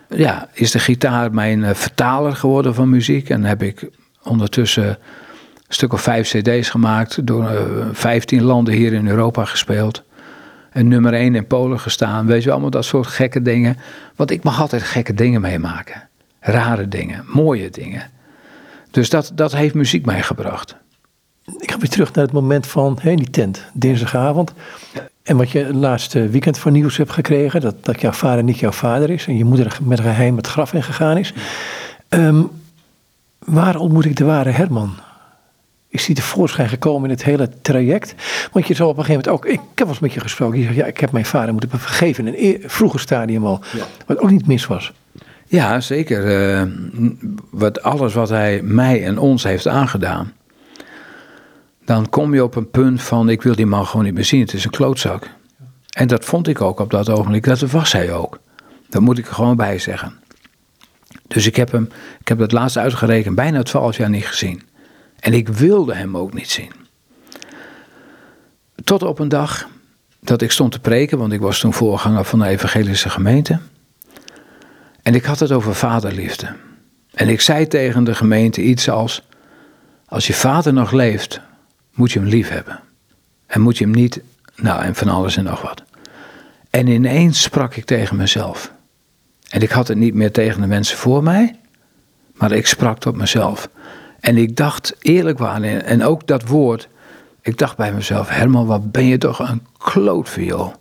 Ja, is de gitaar mijn eh, vertaler geworden van muziek. En heb ik ondertussen stuk of vijf cd's gemaakt. Door uh, eh, 15 landen hier in Europa gespeeld. En nummer 1 in Polen gestaan. Weet je allemaal dat soort gekke dingen. Want ik mag altijd gekke dingen meemaken. Rare dingen, mooie dingen. Dus dat, dat heeft muziek mij gebracht. Ik ga weer terug naar het moment van hey, die tent, dinsdagavond. En wat je laatste weekend voor nieuws hebt gekregen, dat, dat jouw vader niet jouw vader is en je moeder met een geheim het graf ingegaan is. Um, waar ontmoet ik de ware Herman? Is die tevoorschijn gekomen in het hele traject? Want je zal op een gegeven moment ook, ik heb wel eens met je gesproken, je zegt ja, ik heb mijn vader moeten vergeven in een vroeger stadium al, wat ook niet mis was. Ja, zeker. Uh, wat, alles wat hij mij en ons heeft aangedaan dan kom je op een punt van ik wil die man gewoon niet meer zien. Het is een klootzak. En dat vond ik ook op dat ogenblik. Dat was hij ook. Dat moet ik er gewoon bij zeggen. Dus ik heb hem, ik heb dat laatst uitgerekend, bijna 12 jaar niet gezien. En ik wilde hem ook niet zien. Tot op een dag dat ik stond te preken, want ik was toen voorganger van de evangelische gemeente. En ik had het over vaderliefde. En ik zei tegen de gemeente iets als: Als je vader nog leeft, moet je hem lief hebben. En moet je hem niet, nou en van alles en nog wat. En ineens sprak ik tegen mezelf. En ik had het niet meer tegen de mensen voor mij, maar ik sprak tot mezelf. En ik dacht eerlijk waar, en ook dat woord, ik dacht bij mezelf, Herman, wat ben je toch een klootviool.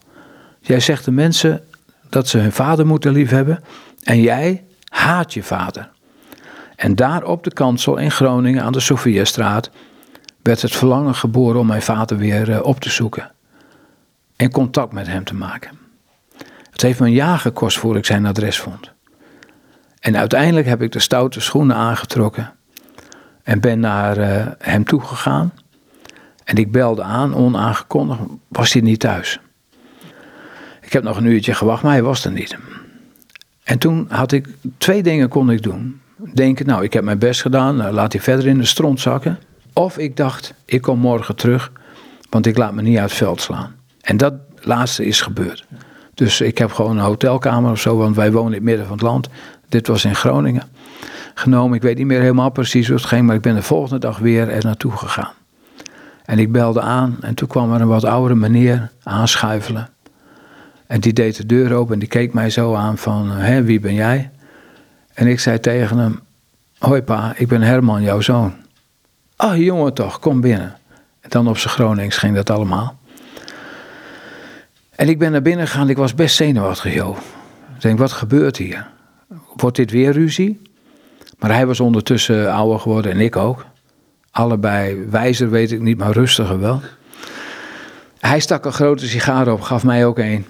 Jij zegt de mensen dat ze hun vader moeten liefhebben, en jij haat je vader. En daar op de kansel in Groningen aan de Sophiastraat werd het verlangen geboren om mijn vader weer eh, op te zoeken. En contact met hem te maken. Het heeft me een jaar gekost voor ik zijn adres vond. En uiteindelijk heb ik de stoute schoenen aangetrokken en ben naar uh, hem toegegaan. En ik belde aan, onaangekondigd, was hij niet thuis. Ik heb nog een uurtje gewacht, maar hij was er niet. En toen had ik twee dingen kon ik doen. Denken, nou, ik heb mijn best gedaan, nou, laat hij verder in de stront zakken. Of ik dacht, ik kom morgen terug, want ik laat me niet uit het veld slaan. En dat laatste is gebeurd. Dus ik heb gewoon een hotelkamer of zo, want wij wonen in het midden van het land. Dit was in Groningen. Genomen, ik weet niet meer helemaal precies hoe het ging, maar ik ben de volgende dag weer er naartoe gegaan. En ik belde aan en toen kwam er een wat oudere meneer aanschuifelen. En die deed de deur open en die keek mij zo aan van, hé, wie ben jij? En ik zei tegen hem, hoi pa, ik ben Herman, jouw zoon. Ah, jongen toch, kom binnen. En dan op zijn Gronings ging dat allemaal. En ik ben naar binnen gegaan, ik was best zenuwachtig, joh. Ik denk, wat gebeurt hier? Wordt dit weer ruzie? Maar hij was ondertussen ouder geworden en ik ook. Allebei wijzer weet ik niet, maar rustiger wel. Hij stak een grote sigaar op, gaf mij ook een.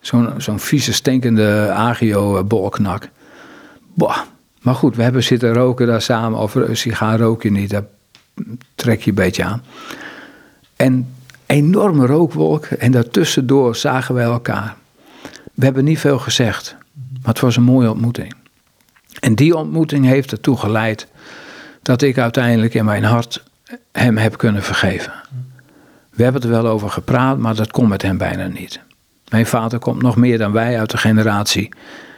Zo'n zo'n vieze, stinkende agio-bolknak. Boah. Maar goed, we hebben zitten roken daar samen. Of een sigaar rook je niet, dat trek je een beetje aan. En enorme rookwolk. En daartussendoor zagen wij elkaar. We hebben niet veel gezegd. Maar het was een mooie ontmoeting. En die ontmoeting heeft ertoe geleid dat ik uiteindelijk in mijn hart hem heb kunnen vergeven. We hebben er wel over gepraat, maar dat kon met hem bijna niet. Mijn vader komt nog meer dan wij uit de generatie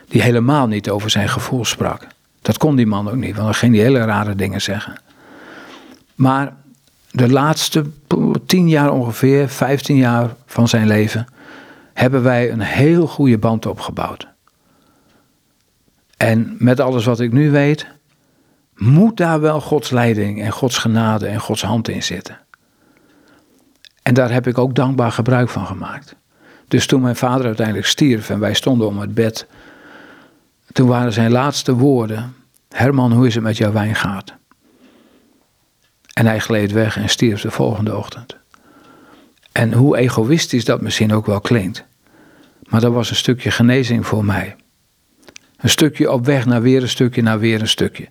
die helemaal niet over zijn gevoel sprak. Dat kon die man ook niet, want dan ging hij hele rare dingen zeggen. Maar de laatste tien jaar ongeveer, vijftien jaar van zijn leven, hebben wij een heel goede band opgebouwd. En met alles wat ik nu weet, moet daar wel Gods leiding en Gods genade en Gods hand in zitten. En daar heb ik ook dankbaar gebruik van gemaakt. Dus toen mijn vader uiteindelijk stierf en wij stonden om het bed, toen waren zijn laatste woorden: Herman, hoe is het met jouw wijngaard? En hij gleed weg en stierf de volgende ochtend. En hoe egoïstisch dat misschien ook wel klinkt, maar dat was een stukje genezing voor mij. Een stukje op weg naar weer een stukje, naar weer een stukje.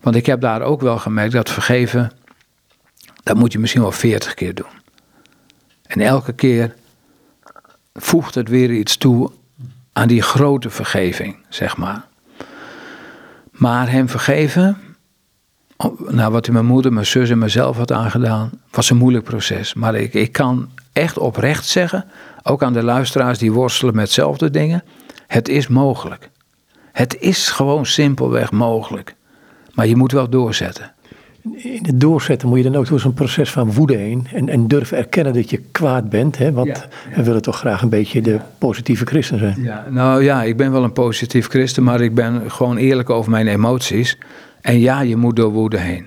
Want ik heb daar ook wel gemerkt dat vergeven, dat moet je misschien wel veertig keer doen. En elke keer voegt het weer iets toe aan die grote vergeving, zeg maar. Maar hem vergeven, nou wat mijn moeder, mijn zus en mezelf had aangedaan, was een moeilijk proces. Maar ik, ik kan echt oprecht zeggen, ook aan de luisteraars die worstelen met hetzelfde dingen, het is mogelijk. Het is gewoon simpelweg mogelijk. Maar je moet wel doorzetten. In het doorzetten moet je dan ook door zo'n proces van woede heen. En, en durven erkennen dat je kwaad bent. Hè? Want we willen toch graag een beetje de positieve christen zijn. Ja, nou ja, ik ben wel een positief christen. Maar ik ben gewoon eerlijk over mijn emoties. En ja, je moet door woede heen.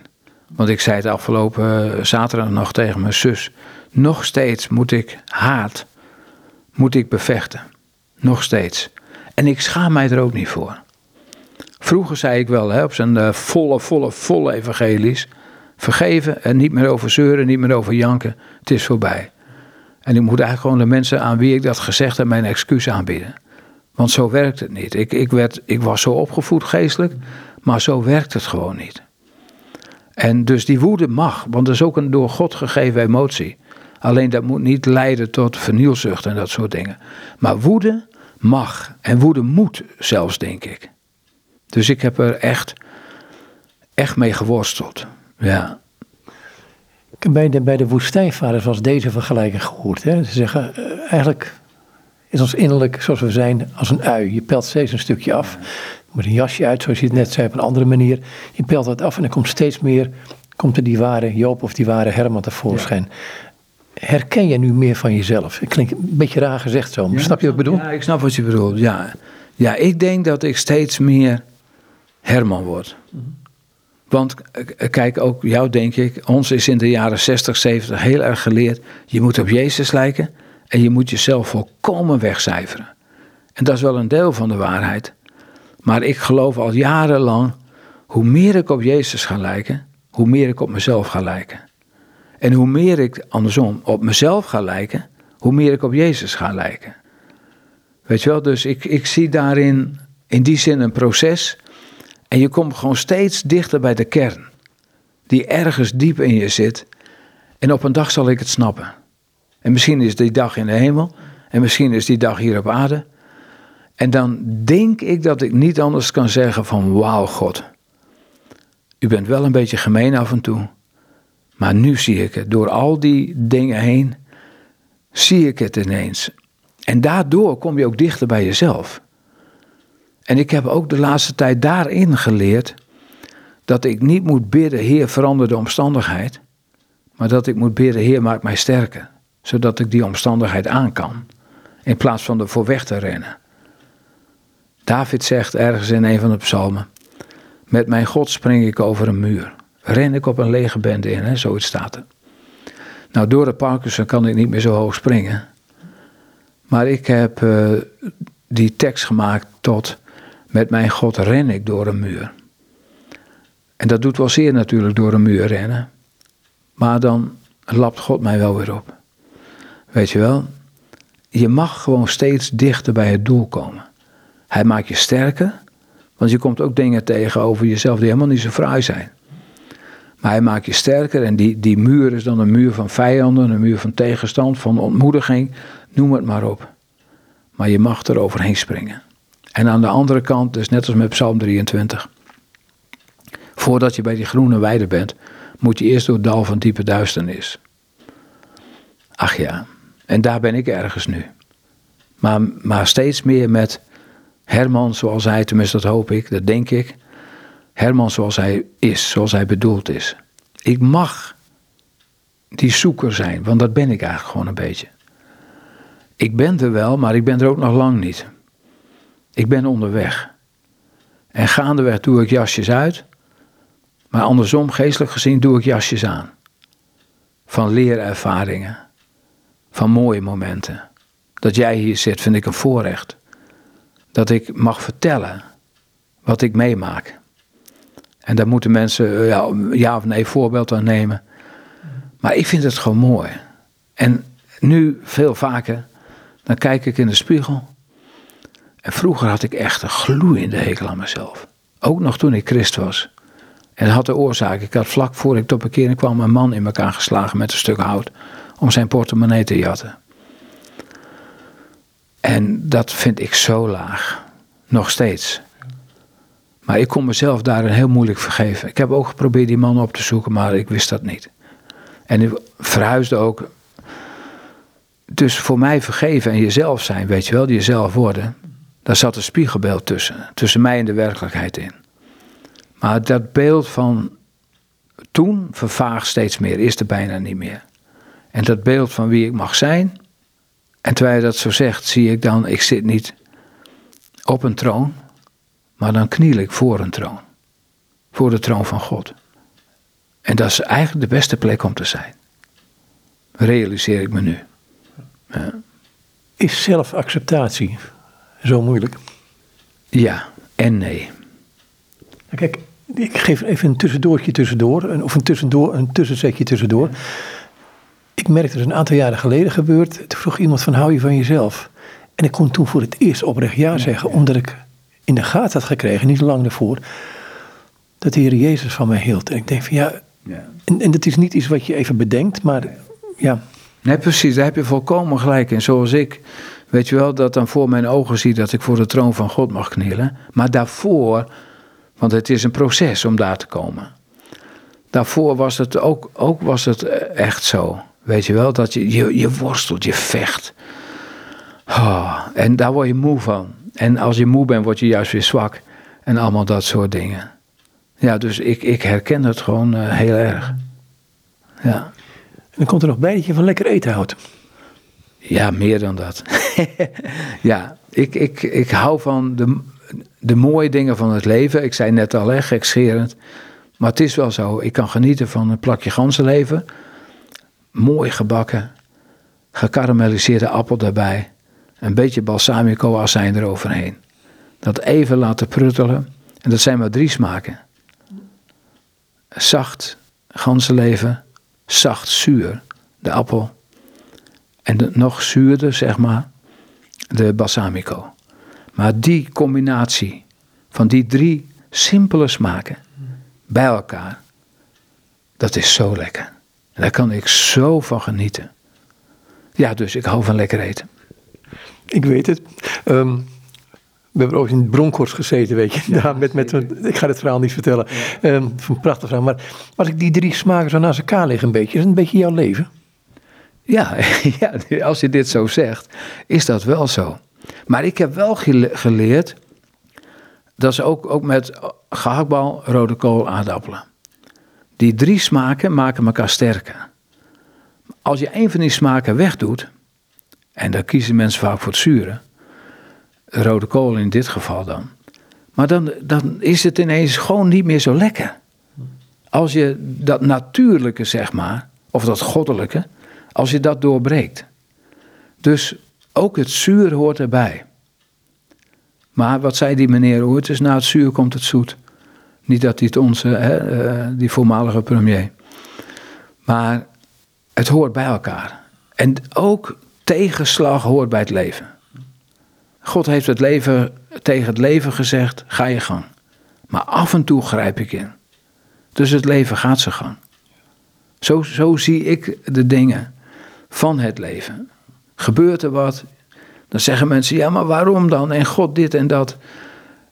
Want ik zei het afgelopen zaterdag nog tegen mijn zus. Nog steeds moet ik haat, moet ik bevechten. Nog steeds. En ik schaam mij er ook niet voor. Vroeger zei ik wel hè, op zijn uh, volle, volle, volle evangelisch. Vergeven en niet meer over zeuren, niet meer over janken. Het is voorbij. En ik moet eigenlijk gewoon de mensen aan wie ik dat gezegd heb mijn excuus aanbieden. Want zo werkt het niet. Ik, ik, werd, ik was zo opgevoed geestelijk, maar zo werkt het gewoon niet. En dus die woede mag, want dat is ook een door God gegeven emotie. Alleen dat moet niet leiden tot vernielzucht en dat soort dingen. Maar woede mag en woede moet zelfs, denk ik. Dus ik heb er echt, echt mee geworsteld. Ja. Bij de, bij de woestijnvaders was deze vergelijking gehoord. Hè? Ze zeggen, uh, eigenlijk is ons innerlijk zoals we zijn als een ui. Je pelt steeds een stukje af. Je moet een jasje uit, zoals je het net zei, op een andere manier. Je pelt het af en er komt steeds meer, komt er die ware Joop of die ware Herman tevoorschijn. Ja. Herken je nu meer van jezelf? Het klinkt een beetje raar gezegd zo, maar ja, snap je wat ik bedoel? Ja, ik snap wat je bedoelt, ja. Ja, ik denk dat ik steeds meer Herman wordt. Want kijk, ook jou denk ik, ons is in de jaren 60, 70 heel erg geleerd. Je moet op Jezus lijken en je moet jezelf volkomen wegcijferen. En dat is wel een deel van de waarheid. Maar ik geloof al jarenlang, hoe meer ik op Jezus ga lijken, hoe meer ik op mezelf ga lijken. En hoe meer ik andersom op mezelf ga lijken, hoe meer ik op Jezus ga lijken. Weet je wel, dus ik, ik zie daarin in die zin een proces. En je komt gewoon steeds dichter bij de kern, die ergens diep in je zit. En op een dag zal ik het snappen. En misschien is die dag in de hemel, en misschien is die dag hier op aarde. En dan denk ik dat ik niet anders kan zeggen van wauw God. U bent wel een beetje gemeen af en toe. Maar nu zie ik het. Door al die dingen heen zie ik het ineens. En daardoor kom je ook dichter bij jezelf. En ik heb ook de laatste tijd daarin geleerd dat ik niet moet bidden, Heer, verander de omstandigheid. Maar dat ik moet bidden, Heer, maak mij sterker. Zodat ik die omstandigheid aan kan. In plaats van er voor weg te rennen. David zegt ergens in een van de psalmen: Met mijn God spring ik over een muur. Ren ik op een lege bende in, hè? zoiets staat er. Nou, door de Parkinson kan ik niet meer zo hoog springen. Maar ik heb uh, die tekst gemaakt tot: Met mijn God ren ik door een muur. En dat doet wel zeer natuurlijk door een muur rennen. Maar dan lapt God mij wel weer op. Weet je wel? Je mag gewoon steeds dichter bij het doel komen. Hij maakt je sterker, want je komt ook dingen tegen over jezelf die helemaal niet zo fraai zijn. Maar hij maakt je sterker en die, die muur is dan een muur van vijanden, een muur van tegenstand, van ontmoediging, noem het maar op. Maar je mag er overheen springen. En aan de andere kant, dus net als met Psalm 23, voordat je bij die groene weide bent, moet je eerst door het dal van diepe duisternis. Ach ja, en daar ben ik ergens nu. Maar, maar steeds meer met Herman zoals hij, tenminste dat hoop ik, dat denk ik. Herman zoals hij is, zoals hij bedoeld is. Ik mag die zoeker zijn, want dat ben ik eigenlijk gewoon een beetje. Ik ben er wel, maar ik ben er ook nog lang niet. Ik ben onderweg. En gaandeweg doe ik jasjes uit, maar andersom, geestelijk gezien, doe ik jasjes aan. Van leerervaringen, van mooie momenten. Dat jij hier zit, vind ik een voorrecht. Dat ik mag vertellen wat ik meemaak. En daar moeten mensen eh, ja, ja of nee voorbeeld aan nemen. Maar ik vind het gewoon mooi. En nu veel vaker, dan kijk ik in de spiegel. En vroeger had ik echt een gloeiende hekel aan mezelf. Ook nog toen ik christ was. En dat had de oorzaak. Ik had vlak voor ik tot bekering kwam een man in elkaar geslagen met een stuk hout. Om zijn portemonnee te jatten. En dat vind ik zo laag. Nog steeds. Maar ik kon mezelf daarin heel moeilijk vergeven. Ik heb ook geprobeerd die man op te zoeken, maar ik wist dat niet. En ik verhuisde ook. Dus voor mij vergeven en jezelf zijn, weet je wel, jezelf worden. Daar zat een spiegelbeeld tussen. Tussen mij en de werkelijkheid in. Maar dat beeld van toen vervaagt steeds meer, is er bijna niet meer. En dat beeld van wie ik mag zijn. En terwijl je dat zo zegt, zie ik dan, ik zit niet op een troon, maar dan kniel ik voor een troon. Voor de troon van God. En dat is eigenlijk de beste plek om te zijn. Realiseer ik me nu. Ja. Is zelfacceptatie zo moeilijk? Ja en nee. Kijk, ik geef even een tussendoortje tussendoor, of een, tussendoor, een tussenzetje tussendoor. Ik merkte dat een aantal jaren geleden gebeurd. Toen vroeg iemand van hou je van jezelf? En ik kon toen voor het eerst oprecht ja zeggen, omdat ik in de gaten had gekregen, niet lang daarvoor, dat de Heer Jezus van mij hield. En ik denk van ja, ja. En, en dat is niet iets wat je even bedenkt, maar ja. Nee, precies, daar heb je volkomen gelijk in. Zoals ik, weet je wel, dat dan voor mijn ogen zie dat ik voor de troon van God mag knielen. Maar daarvoor, want het is een proces om daar te komen. Daarvoor was het ook, ook was het echt zo. Weet je wel, dat je, je, je worstelt, je vecht. Oh, en daar word je moe van. En als je moe bent, word je juist weer zwak. En allemaal dat soort dingen. Ja, dus ik, ik herken het gewoon uh, heel erg. Ja. En dan komt er nog bij dat je van lekker eten houdt. Ja, meer dan dat. *laughs* ja, ik, ik, ik hou van de, de mooie dingen van het leven. Ik zei net al, hè, gekscherend. Maar het is wel zo. Ik kan genieten van een plakje ganzenleven. Mooi gebakken. Gekarameliseerde appel daarbij. Een beetje balsamico azijn eroverheen. Dat even laten pruttelen. En dat zijn maar drie smaken. Zacht, ganzenleven, zacht zuur, de appel. En de, nog zuurder, zeg maar, de balsamico. Maar die combinatie van die drie simpele smaken bij elkaar, dat is zo lekker. En daar kan ik zo van genieten. Ja, dus ik hou van lekker eten. Ik weet het. Ehm, we hebben ook in het Bronkhorst gezeten, weet je. Ja, met, met, ik ga het verhaal niet vertellen. Ja. Um, een prachtig verhaal. Maar als ik die drie smaken zo naast elkaar leg een beetje, is het een beetje jouw leven? Ja, *laughs* ja, als je dit zo zegt, is dat wel zo. Maar ik heb wel geleerd, dat is ook, ook met gehaktbal, rode kool, aardappelen. Die drie smaken maken elkaar sterker. Als je een van die smaken wegdoet, en dan kiezen mensen vaak voor het zure, rode kool in dit geval dan, maar dan, dan is het ineens gewoon niet meer zo lekker. Als je dat natuurlijke, zeg maar, of dat goddelijke, als je dat doorbreekt. Dus ook het zuur hoort erbij. Maar wat zei die meneer ooit? Dus na het zuur komt het zoet. Niet dat hij het onze, hè, eh, die voormalige premier. Maar het hoort bij elkaar. En ook tegenslag hoort bij het leven. God heeft het leven tegen het leven gezegd: ga je gang. Maar af en toe grijp ik in. Dus het leven gaat zijn gang. Zo, zo zie ik de dingen van het leven. Gebeurt er wat, dan zeggen mensen: ja, maar waarom dan? En God dit en dat.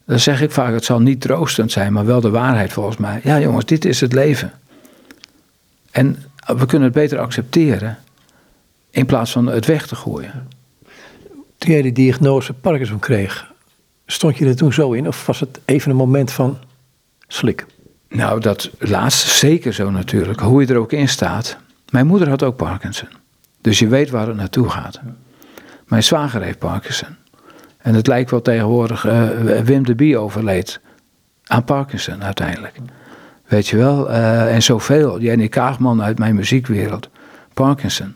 Dan zeg ik vaak: het zal niet troostend zijn, maar wel de waarheid volgens mij. Ja, jongens, dit is het leven. En we kunnen het beter accepteren in plaats van het weg te gooien. Toen jij de diagnose Parkinson kreeg, stond je er toen zo in? Of was het even een moment van slik? Nou, dat laatste zeker zo natuurlijk. Hoe je er ook in staat. Mijn moeder had ook Parkinson. Dus je weet waar het naartoe gaat. Mijn zwager heeft Parkinson. En het lijkt wel tegenwoordig, uh, Wim de Bie overleed aan Parkinson uiteindelijk. Weet je wel, uh, en zoveel. Jenny Kaagman uit mijn muziekwereld, Parkinson.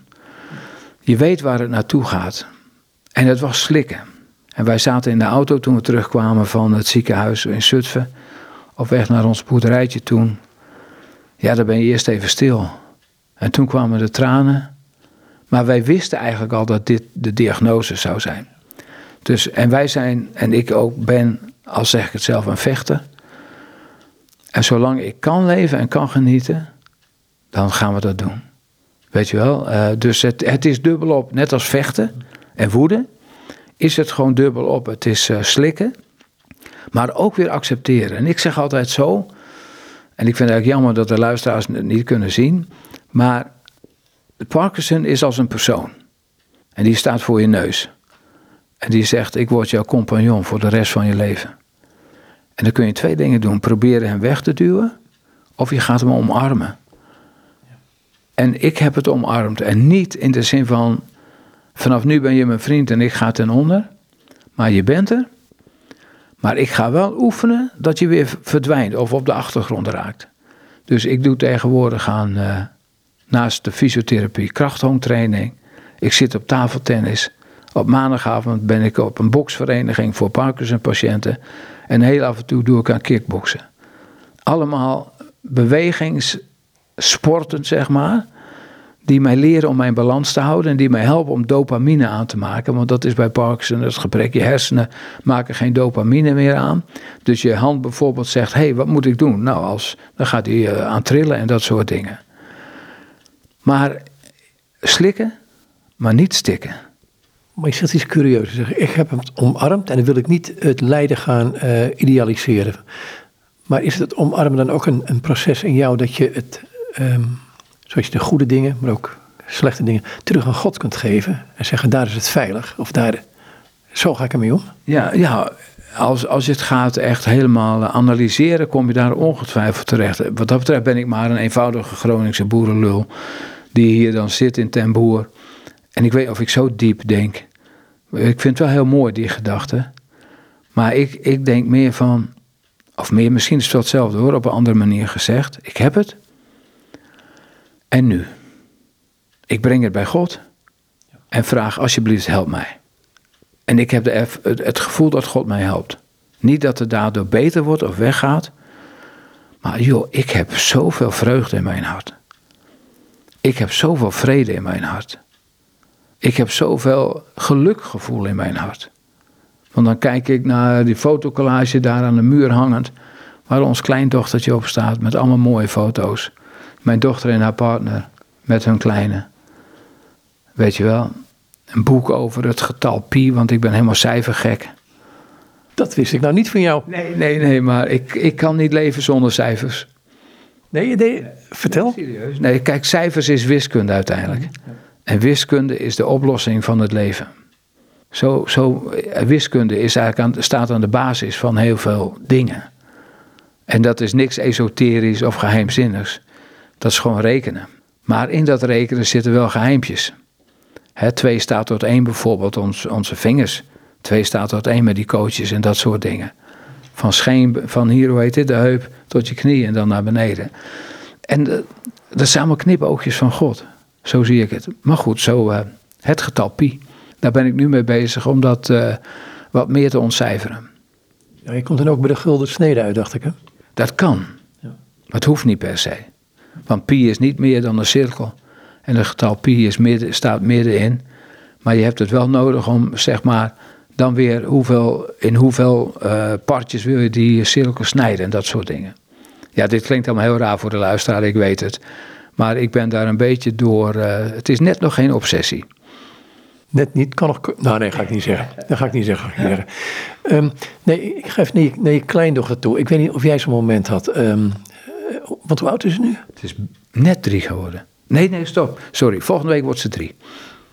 Je weet waar het naartoe gaat. En het was slikken. En wij zaten in de auto toen we terugkwamen van het ziekenhuis in Zutphen. Op weg naar ons boerderijtje toen. Ja, dan ben je eerst even stil. En toen kwamen de tranen. Maar wij wisten eigenlijk al dat dit de diagnose zou zijn. Dus, en wij zijn, en ik ook ben, al zeg ik het zelf, een vechter. En zolang ik kan leven en kan genieten, dan gaan we dat doen. Weet je wel? Uh, dus het, het is dubbelop, net als vechten en woede, is het gewoon dubbelop. Het is uh, slikken, maar ook weer accepteren. En ik zeg altijd zo, en ik vind het eigenlijk jammer dat de luisteraars het niet kunnen zien, maar Parkinson is als een persoon. En die staat voor je neus. En die zegt, ik word jouw compagnon voor de rest van je leven. En dan kun je twee dingen doen. Proberen hem weg te duwen. Of je gaat hem omarmen. En ik heb het omarmd. En niet in de zin van, vanaf nu ben je mijn vriend en ik ga ten onder. Maar je bent er. Maar ik ga wel oefenen dat je weer verdwijnt of op de achtergrond raakt. Dus ik doe tegenwoordig aan, uh, naast de fysiotherapie, krachthongtraining. Ik zit op tafeltennis. Op maandagavond ben ik op een boksvereniging voor Parkinson-patiënten. En heel af en toe doe ik aan kickboksen. Allemaal bewegingssporten, zeg maar. Die mij leren om mijn balans te houden en die mij helpen om dopamine aan te maken. Want dat is bij Parkinson het gebrek. Je hersenen maken geen dopamine meer aan. Dus je hand bijvoorbeeld zegt: hé, hey, wat moet ik doen? Nou, als, dan gaat hij uh, aan trillen en dat soort dingen. Maar slikken, maar niet stikken. Maar je zegt iets curieus. Ik heb hem omarmd en dan wil ik niet het lijden gaan uh, idealiseren. Maar is het omarmen dan ook een, een proces in jou dat je het, um, zoals je de goede dingen, maar ook slechte dingen, terug aan God kunt geven en zeggen daar is het veilig of daar, zo ga ik ermee om? Ja, ja als, als het gaat echt helemaal analyseren, kom je daar ongetwijfeld terecht. Wat dat betreft ben ik maar een eenvoudige Groningse boerenlul die hier dan zit in Ten Boer. En ik weet of ik zo diep denk. Ik vind het wel heel mooi, die gedachte. Maar ik, ik denk meer van, of meer, misschien is het wel hetzelfde hoor, op een andere manier gezegd. Ik heb het. En nu? Ik breng het bij God. En vraag alsjeblieft, help mij. En ik heb de, het gevoel dat God mij helpt. Niet dat het daardoor beter wordt of weggaat. Maar joh, ik heb zoveel vreugde in mijn hart. Ik heb zoveel vrede in mijn hart. Ik heb zoveel gelukgevoel in mijn hart. Want dan kijk ik naar die fotocollage daar aan de muur hangend. Waar ons kleindochtertje op staat met allemaal mooie foto's. Mijn dochter en haar partner met hun kleine. Weet je wel, een boek over het getal pi, want ik ben helemaal cijfergek. Dat wist ik nou niet van jou. Nee, nee, nee, maar ik, ik kan niet leven zonder cijfers. Nee, nee vertel. Nee, serieus? Nee, kijk, cijfers is wiskunde uiteindelijk. En wiskunde is de oplossing van het leven. Zo, zo, wiskunde is eigenlijk aan, staat aan de basis van heel veel dingen. En dat is niks esoterisch of geheimzinnigs. Dat is gewoon rekenen. Maar in dat rekenen zitten wel geheimpjes. He, twee staat tot één bijvoorbeeld, ons, onze vingers. Twee staat tot één met die coaches en dat soort dingen. Van, scheen, van hier, hoe heet dit, de heup tot je knie en dan naar beneden. En uh, dat zijn allemaal knipoogjes van God. Zo zie ik het. Maar goed, zo uh, het getal pi. Daar ben ik nu mee bezig om dat uh, wat meer te ontcijferen. Ja, je komt dan ook bij de gulden snede uit, dacht ik hè? Dat kan. Ja. Maar het hoeft niet per se. Want pi is niet meer dan een cirkel. En het getal pi is midden, staat middenin. Maar je hebt het wel nodig om, zeg maar, dan weer hoeveel, in hoeveel uh, partjes wil je die cirkel snijden en dat soort dingen. Ja, dit klinkt allemaal heel raar voor de luisteraar, ik weet het. Maar ik ben daar een beetje door. Uh, het is net nog geen obsessie. Net niet, kan nog. Nou, nee, ga ik niet zeggen. Dat ga ik niet zeggen. Ik niet zeggen. Nee, ik geef naar je, naar kleindochter toe. Ik weet niet of jij zo'n moment had. Um, want hoe oud is ze nu? Het is net drie geworden. Nee, nee, stop. Sorry, volgende week wordt ze drie.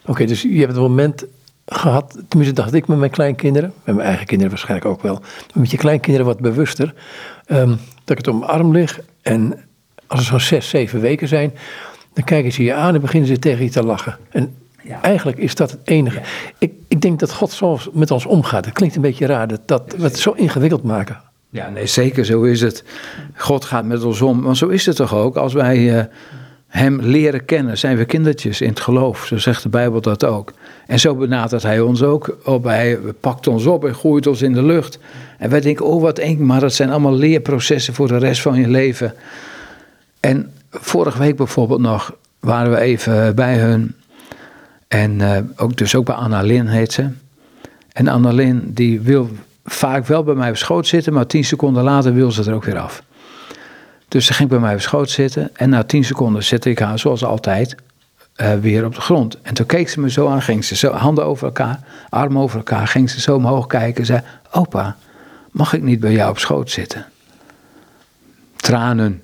Oké, okay, dus je hebt een moment gehad, tenminste dacht ik met mijn kleinkinderen, met mijn eigen kinderen waarschijnlijk ook wel, met je kleinkinderen wat bewuster, um, dat ik het om mijn arm lig en als er zo'n zes, zeven weken zijn, dan kijken ze je aan en beginnen ze tegen je te lachen. En ja. eigenlijk is dat het enige. Ja. Ik, ik denk dat God zo met ons omgaat. Het klinkt een beetje raar dat, dat we het zo ingewikkeld maken. Ja, nee, zeker zo is het. God gaat met ons om. Want zo is het toch ook. Als wij uh, Hem leren kennen, zijn we kindertjes in het geloof. Zo zegt de Bijbel dat ook. En zo benadert Hij ons ook op. Hij pakt ons op en gooit ons in de lucht. En wij denken, oh wat eng, maar dat zijn allemaal leerprocessen voor de rest van je leven. En vorige week bijvoorbeeld nog waren we even bij hun. En uh, ook, dus ook bij Annalyn heet ze. En Annalyn die wil vaak wel bij mij op schoot zitten, maar tien seconden later wil ze er ook weer af. Dus ze ging bij mij op schoot zitten en na tien seconden zette ik haar zoals altijd uh, weer op de grond. En toen keek ze me zo aan, ging ze zo, handen over elkaar, armen over elkaar, ging ze zo omhoog kijken en zei, opa, mag ik niet bij jou op schoot zitten? Tranen.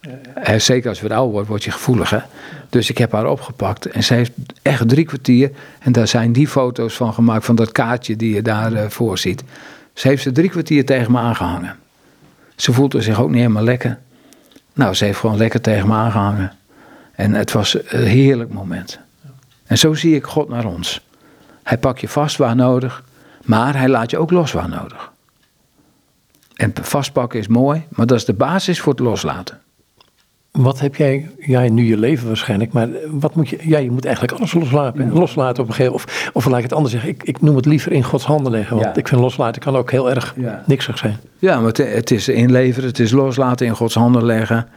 Ja, ja. Zeker als je wat wordt, word je gevoelig. Hè? Dus ik heb haar opgepakt en ze heeft echt drie kwartier. En daar zijn die foto's van gemaakt, van dat kaartje die je daarvoor uh, ziet. Ze heeft ze drie kwartier tegen me aangehangen. Ze voelde zich ook niet helemaal lekker. Nou, ze heeft gewoon lekker tegen me aangehangen. En het was een heerlijk moment. En zo zie ik God naar ons. Hij pakt je vast waar nodig, maar hij laat je ook los waar nodig. En vastpakken is mooi, maar dat is de basis voor het loslaten. Wat heb jij, ja, nu je leven waarschijnlijk, maar wat moet je, ja, je moet eigenlijk alles loslaten, loslaten op een gegeven moment. Of, of laat ik het anders zeggen, ik, ik noem het liever in Gods handen leggen, want ja. ik vind loslaten kan ook heel erg ja. niksig zijn. Ja, maar het, het is inleveren, het is loslaten, in Gods handen leggen.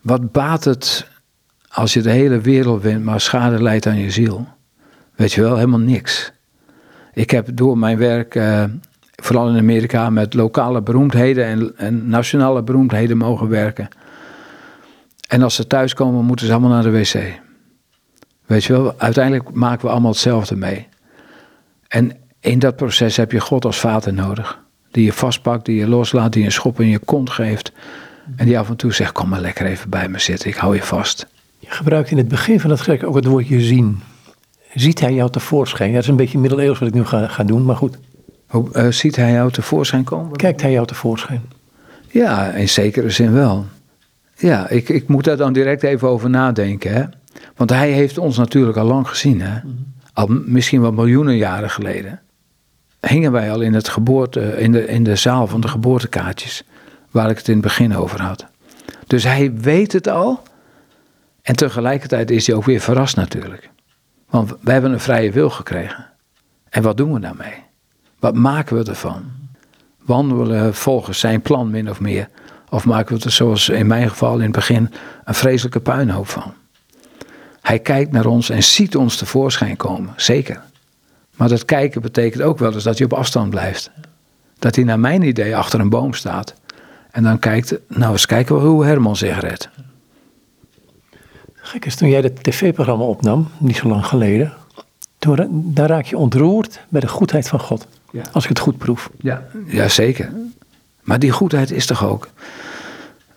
Wat baat het als je de hele wereld wint, maar schade leidt aan je ziel? Weet je wel, helemaal niks. Ik heb door mijn werk, uh, vooral in Amerika, met lokale beroemdheden en, en nationale beroemdheden mogen werken. En als ze thuiskomen, moeten ze allemaal naar de wc. Weet je wel, uiteindelijk maken we allemaal hetzelfde mee. En in dat proces heb je God als vader nodig. Die je vastpakt, die je loslaat, die een schop in je kont geeft. En die af en toe zegt, kom maar lekker even bij me zitten, ik hou je vast. Je gebruikt in het begin van het gesprek ook het woordje zien. Ziet hij jou tevoorschijn? Ja, dat is een beetje middeleeuws wat ik nu ga, ga doen, maar goed. Hoe, uh, ziet hij jou tevoorschijn komen? Kijkt hij jou tevoorschijn? Ja, in zekere zin wel. Ja, ik, ik moet daar dan direct even over nadenken. Hè? Want hij heeft ons natuurlijk al lang gezien. Hè? Al misschien wel miljoenen jaren geleden. Hingen wij al in, het geboorte, in, de, in de zaal van de geboortekaartjes. Waar ik het in het begin over had. Dus hij weet het al. En tegelijkertijd is hij ook weer verrast natuurlijk. Want we hebben een vrije wil gekregen. En wat doen we daarmee? Wat maken we ervan? Wandelen we volgens zijn plan min of meer? Of maken we er zoals in mijn geval in het begin een vreselijke puinhoop van? Hij kijkt naar ons en ziet ons tevoorschijn komen, zeker. Maar dat kijken betekent ook wel eens dat hij op afstand blijft. Dat hij naar mijn idee achter een boom staat. En dan kijkt, nou eens kijken hoe Herman zich redt. Gek is, toen jij dat tv-programma opnam, niet zo lang geleden, toen, daar raak je ontroerd bij de goedheid van God. Ja. Als ik het goed proef. Ja, ja, zeker. Maar die goedheid is toch ook.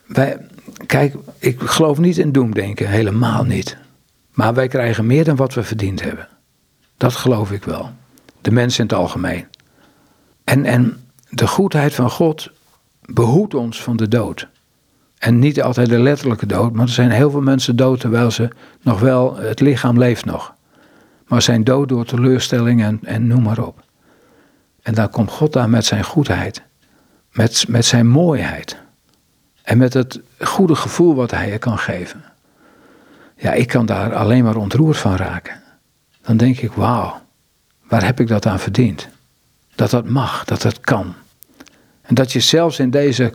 Wij, kijk, ik geloof niet in doemdenken, helemaal niet. Maar wij krijgen meer dan wat we verdiend hebben. Dat geloof ik wel. De mensen in het algemeen. En, en de goedheid van God behoedt ons van de dood. En niet altijd de letterlijke dood, maar er zijn heel veel mensen dood terwijl ze nog wel, het lichaam leeft nog. Maar zijn dood door teleurstelling en, en noem maar op. En dan komt God daar met zijn goedheid, met, met zijn mooiheid en met het goede gevoel wat hij je kan geven. Ja, ik kan daar alleen maar ontroerd van raken. Dan denk ik, wauw, waar heb ik dat aan verdiend? Dat dat mag, dat dat kan. En dat je zelfs in deze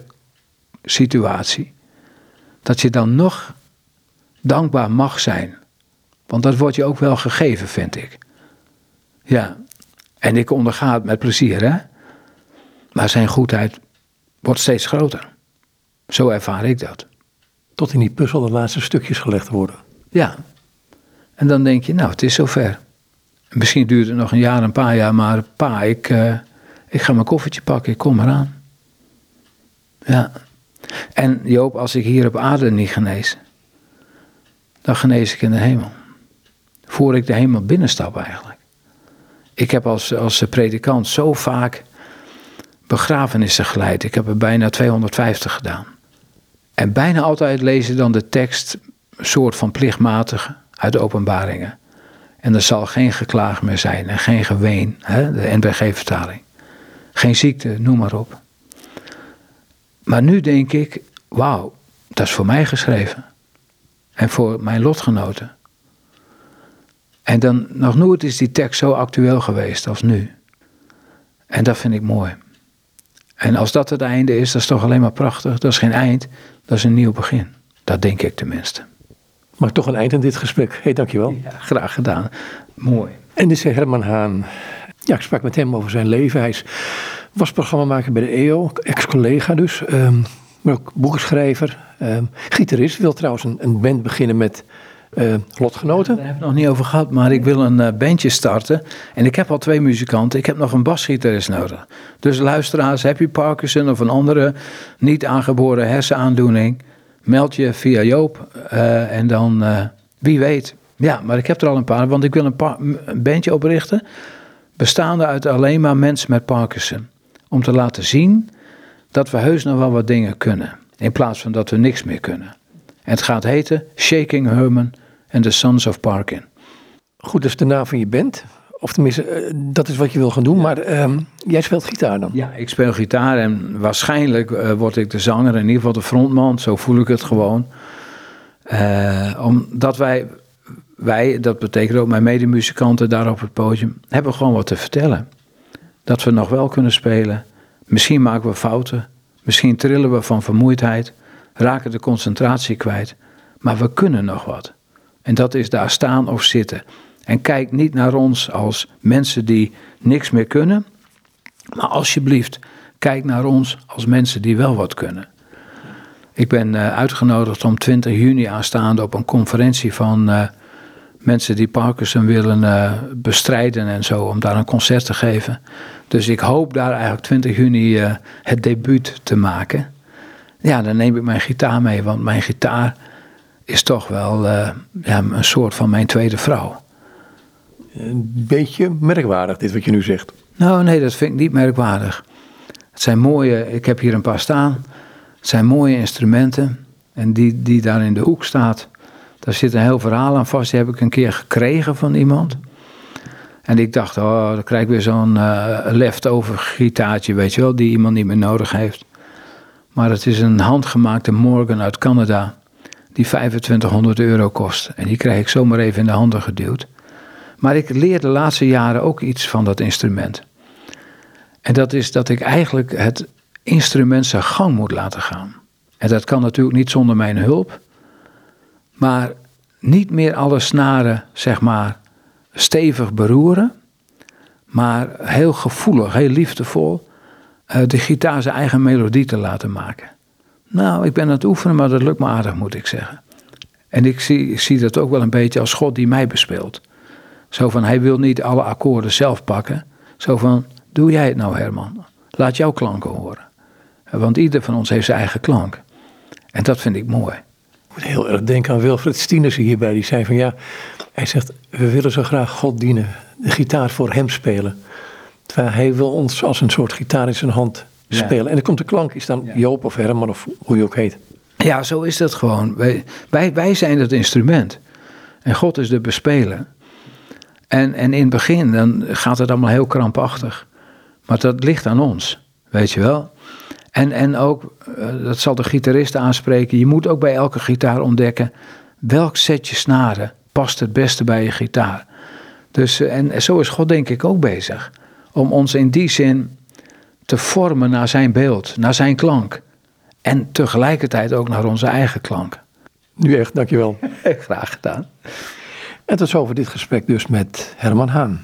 situatie, dat je dan nog dankbaar mag zijn. Want dat wordt je ook wel gegeven, vind ik. Ja, en ik onderga het met plezier, hè. Maar zijn goedheid wordt steeds groter. Zo ervaar ik dat. Tot in die puzzel de laatste stukjes gelegd worden. Ja. En dan denk je, nou, het is zover. Misschien duurt het nog een jaar, een paar jaar, maar pa, ik, uh, ik ga mijn koffertje pakken, ik kom eraan. Ja. En Joop, als ik hier op aarde niet genees, dan genees ik in de hemel. Voor ik de hemel binnenstap eigenlijk. Ik heb als, als predikant zo vaak begrafenissen geleid. Ik heb er bijna 250 gedaan. En bijna altijd lezen dan de tekst soort van plichtmatige uit de openbaringen. En er zal geen geklaag meer zijn en geen geween, hè, de NBG-vertaling. Geen ziekte, noem maar op. Maar nu denk ik, wauw, dat is voor mij geschreven. En voor mijn lotgenoten. En dan nog nooit is die tekst zo actueel geweest als nu. En dat vind ik mooi. En als dat het einde is, dat is toch alleen maar prachtig. Dat is geen eind, dat is een nieuw begin. Dat denk ik tenminste. Maar toch een eind aan dit gesprek. Hé, dankjewel. Ja, graag gedaan. Mooi. En dit is Herman Haan. Ja, ik sprak met hem over zijn leven. Hij is, was programmamaker bij de EO, ex-collega dus. Um, maar ook boekenschrijver, um, gitarist. Wil trouwens een, een band beginnen met uh, lotgenoten. Daar heb ik nog niet over gehad, maar ik wil een uh, bandje starten. En ik heb al twee muzikanten. Ik heb nog een basgitarist nodig. Dus luisteraars, heb je Parkinson of een andere niet aangeboren hersenaandoening? Meld je via Joop uh, en dan, wie weet. Ja, maar ik heb er al een paar, want ik wil een, een bandje oprichten. Bestaande uit alleen maar mensen met Parkinson. Om te laten zien dat we heus nog wel wat dingen kunnen. In plaats van dat we niks meer kunnen. En het gaat heten Shaking Herman en The Sons of Parkin. Goed, dat is de naam van je band. Of tenminste, uh, dat is wat je wil gaan doen. Maar uh, jij speelt gitaar dan? Ja, ik speel gitaar en waarschijnlijk uh, word ik de zanger, in ieder geval de frontman. Zo voel ik het gewoon. Eh, omdat wij, wij, dat betekent ook mijn medemuzikanten daar op het podium, hebben gewoon wat te vertellen. Dat we nog wel kunnen spelen. Misschien maken we fouten. Misschien trillen we van vermoeidheid. Raken de concentratie kwijt. Maar we kunnen nog wat. En dat is daar staan of zitten. En kijk niet naar ons als mensen die niks meer kunnen. Maar alsjeblieft, kijk naar ons als mensen die wel wat kunnen. Ik ben uh, uitgenodigd om 20 juni aanstaande op een conferentie van uh, mensen die Parkinson willen uh, bestrijden en zo, om daar een concert te geven. Dus ik hoop daar eigenlijk 20 juni het debuut te maken. Ja, dan neem ik mijn gitaar mee, want mijn gitaar is toch wel uh, ja, een soort van mijn tweede vrouw. Een beetje merkwaardig, dit wat je nu zegt. Nou, nee, dat vind ik niet merkwaardig. Het zijn mooie, ik heb hier een paar staan. Het zijn mooie instrumenten. En die, die daar in de hoek staat, daar zit een heel verhaal aan vast. Die heb ik een keer gekregen van iemand. En ik dacht, oh, dan krijg ik weer zo'n uh, leftover gitaartje, weet je wel, die iemand niet meer nodig heeft. Maar het is een handgemaakte Morgan uit Canada die 2500 euro kost. En die krijg ik zomaar even in de handen geduwd. Maar ik leer de laatste jaren ook iets van dat instrument. En dat is dat ik eigenlijk het instrument zijn gang moet laten gaan. En dat kan natuurlijk niet zonder mijn hulp. Maar niet meer alle snaren, zeg maar, stevig beroeren. Maar heel gevoelig, heel liefdevol uh, de gitaar zijn eigen melodie te laten maken. Nou, ik ben aan het oefenen, maar dat lukt me aardig, moet ik zeggen. En ik zie, zie dat ook wel een beetje als God die mij bespeelt. Zo van, hij wil niet alle akkoorden zelf pakken. Zo van, doe jij het nou Herman. Laat jouw klanken horen. Want ieder van ons heeft zijn eigen klank. En dat vind ik mooi. Ik moet heel erg denken aan Wilfred Stienersen hierbij. Die zei van ja, hij zegt, we willen zo graag God dienen. De gitaar voor hem spelen. Terwijl hij wil ons als een soort gitaar in zijn hand spelen. En dan komt de klank, is dan Joop of Herman of hoe je ook heet. Ja, zo is dat gewoon. Wij, wij, wij zijn het instrument. En God is de bespeler. En, en in het begin dan gaat het allemaal heel krampachtig. Maar dat ligt aan ons, weet je wel. En, en ook, eh, dat zal de gitarist aanspreken, je moet ook bij elke gitaar ontdekken welk setje snaren past het beste bij je gitaar. Dus, eh, en zo is God denk ik ook bezig. Om ons in die zin te vormen naar zijn beeld, naar zijn klank. En tegelijkertijd ook naar onze eigen klank. Nu echt, dankjewel. *laughs* Graag gedaan. En tot zover dit gesprek dus met Herman Haan.